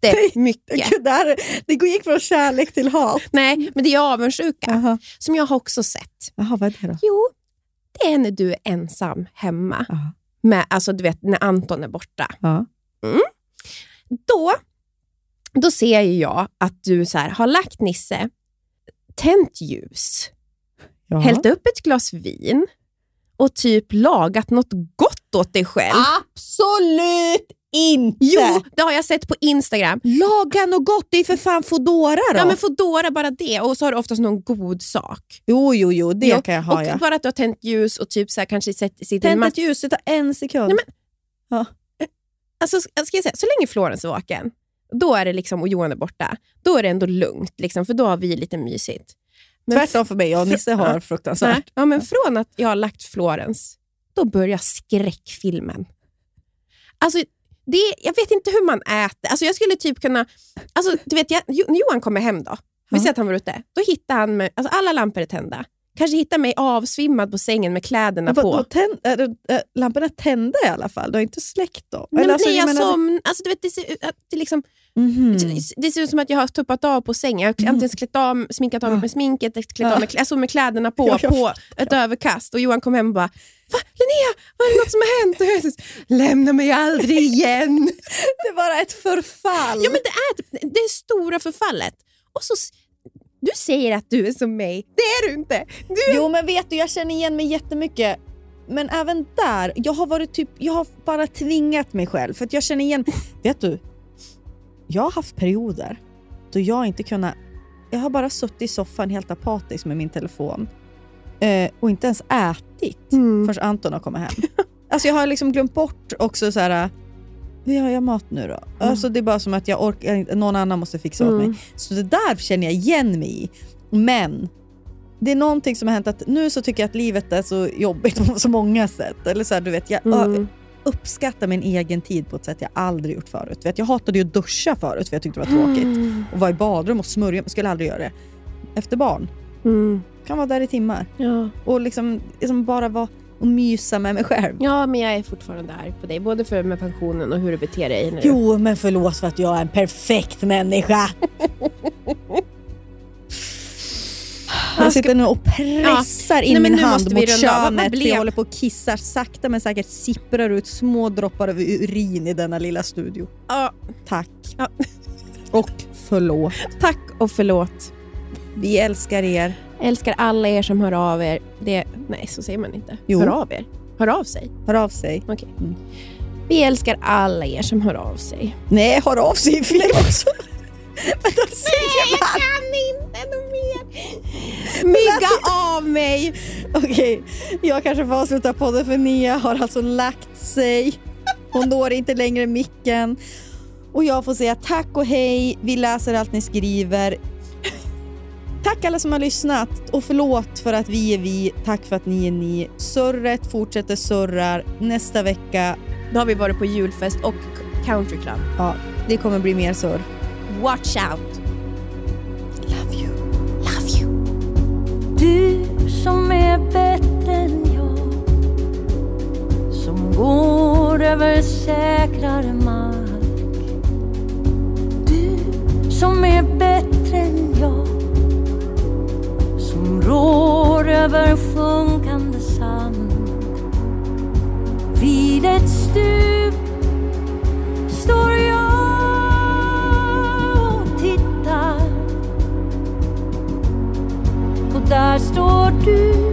S5: jättemycket?
S3: Det, här, det gick från kärlek till hat.
S5: Nej, men det är avundsjuka,
S3: Jaha,
S5: som jag har också sett.
S3: Jaha vad är det då?
S5: Jo, det är när du är ensam hemma.
S3: Ja.
S5: Med, alltså, du vet, när Anton är borta.
S3: Ja.
S5: Då då ser jag att du så här, har lagt Nisse, tänt ljus,
S3: Ja.
S5: hällt upp ett glas vin och typ lagat något gott åt dig själv.
S3: Absolut inte!
S5: Jo, det har jag sett på Instagram.
S3: Laga något gott, det är för fan Foodora då.
S5: Ja, men Foodora bara det och så har du oftast någon god sak.
S3: Jo, jo, jo, det
S5: Jo,
S3: kan jag ha.
S5: och
S3: ja.
S5: bara att du har tänt ljus och typ så här, kanske sett,
S3: Tänt ett ljus, det tar en sekund.
S5: Nej, men-
S3: ja.
S5: alltså, ska jag säga, så länge Florens är vaken, då är det liksom, och Johan är borta, då är det ändå lugnt, liksom, för då har vi lite mysigt. Men
S3: Tvärtom för mig, jag och Nisse har
S5: Ja.
S3: fruktansvärt.
S5: Nej, ja, men från att jag har lagt Florens, då börjar skräckfilmen. Alltså, det, jag vet inte hur man äter. Alltså, jag skulle typ kunna... Alltså, du vet, jag, Jo- Johan kommer hem då. Vi säger att han var ute. Då hittar han alltså alla lampor är tända. Kanske hittar mig avsvimmad på sängen med kläderna på.
S3: vadå, tänd, är det, äh, lamporna är tända i alla fall, du har inte släckt dem?
S5: Nej,
S3: alltså,
S5: nej, jag
S3: menar-
S5: som, alltså, du vet, det, ser, ut att det, liksom,
S3: Mhm.
S5: det ser ut som att jag har tuppat av på sängen. Jag har antingen klätt av, sminkat av mig med sminket, klätt av mig, alltså med kläderna på,
S3: Ja, jag
S5: på ett överkast. Och Johan kom hem och bara Va? Linnea, vad är det något som har hänt? Och jag Lämna mig aldrig igen.
S3: det är bara ett förfall.
S5: Ja, men det är typ- det är stora förfallet. Och så, du säger att du är som mig. Det är du inte. Du,
S3: Jo men vet du, jag känner igen mig jättemycket. Men även där, jag har varit typ, jag har bara tvingat mig själv. För att jag känner igen, vet du? Jag har haft perioder då jag inte kunnat, jag har bara suttit i soffan helt apatisk med min telefon. Eh, och inte ens ätit
S5: Mm.
S3: förrän Anton har kommit hem. alltså jag har liksom glömt bort också så här. Hur gör jag mat nu då? Alltså det är bara som att jag orkar någon annan måste fixa åt
S5: Mm.
S3: mig. Så det där känner jag igen mig i. Men det är någonting som har hänt att nu så tycker jag att livet är så jobbigt på så många sätt. Eller så här, du vet, jag
S5: Mm.
S3: uppskattar min egen tid på ett sätt jag aldrig gjort förut. Vet, jag hatade ju att duscha förut för jag tyckte det var tråkigt.
S5: Mm.
S3: Och vara i badrum och smörja, skulle aldrig göra det. Efter barn.
S5: Mm.
S3: Kan vara där i timmar.
S5: Ja.
S3: Och liksom, liksom bara vara och mysa med mig själv.
S5: ja, men jag är fortfarande arg på dig. Både för med pensionen och hur du beter dig. Du...
S3: Jo, men förlåt för att jag är en perfekt människa. Jag sitter nu och pressar in
S5: Nej,
S3: min
S5: nu
S3: hand mot könet för jag håller på och kissar. Sakta men säkert sipprar ut små droppar av urin i denna lilla studio.
S5: Ja.
S3: Tack.
S5: Ja.
S3: Och förlåt.
S5: Tack och förlåt.
S3: Vi älskar er.
S5: Älskar alla er som hör av er. Det, nej, så säger man inte.
S3: Jo.
S5: Hör av er. Hör av sig.
S3: Hör av sig.
S5: Okej. Vi älskar alla er som hör av sig.
S3: Nej, hör av sig är fel också. Men då säger man...
S5: kan inte något mer. Mygga av mig.
S3: Okej, jag kanske får avsluta podden för Nia har alltså lagt sig. Hon når inte längre micken. Och jag får säga tack och hej. Vi läser allt ni skriver. Tack alla som har lyssnat och förlåt för att vi är vi. Tack för att ni är ni. Surret fortsätter surrar. Nästa vecka,
S5: Då har vi varit på julfest och country club.
S3: ja, det kommer bli mer surr.
S5: Watch out.
S3: Love you.
S5: Love you.
S4: Du som är bättre än jag Som går över säkrare mark Du som är bättre än jag rår över sjunkande sand. Vid ett stup står jag och tittar. Och där står du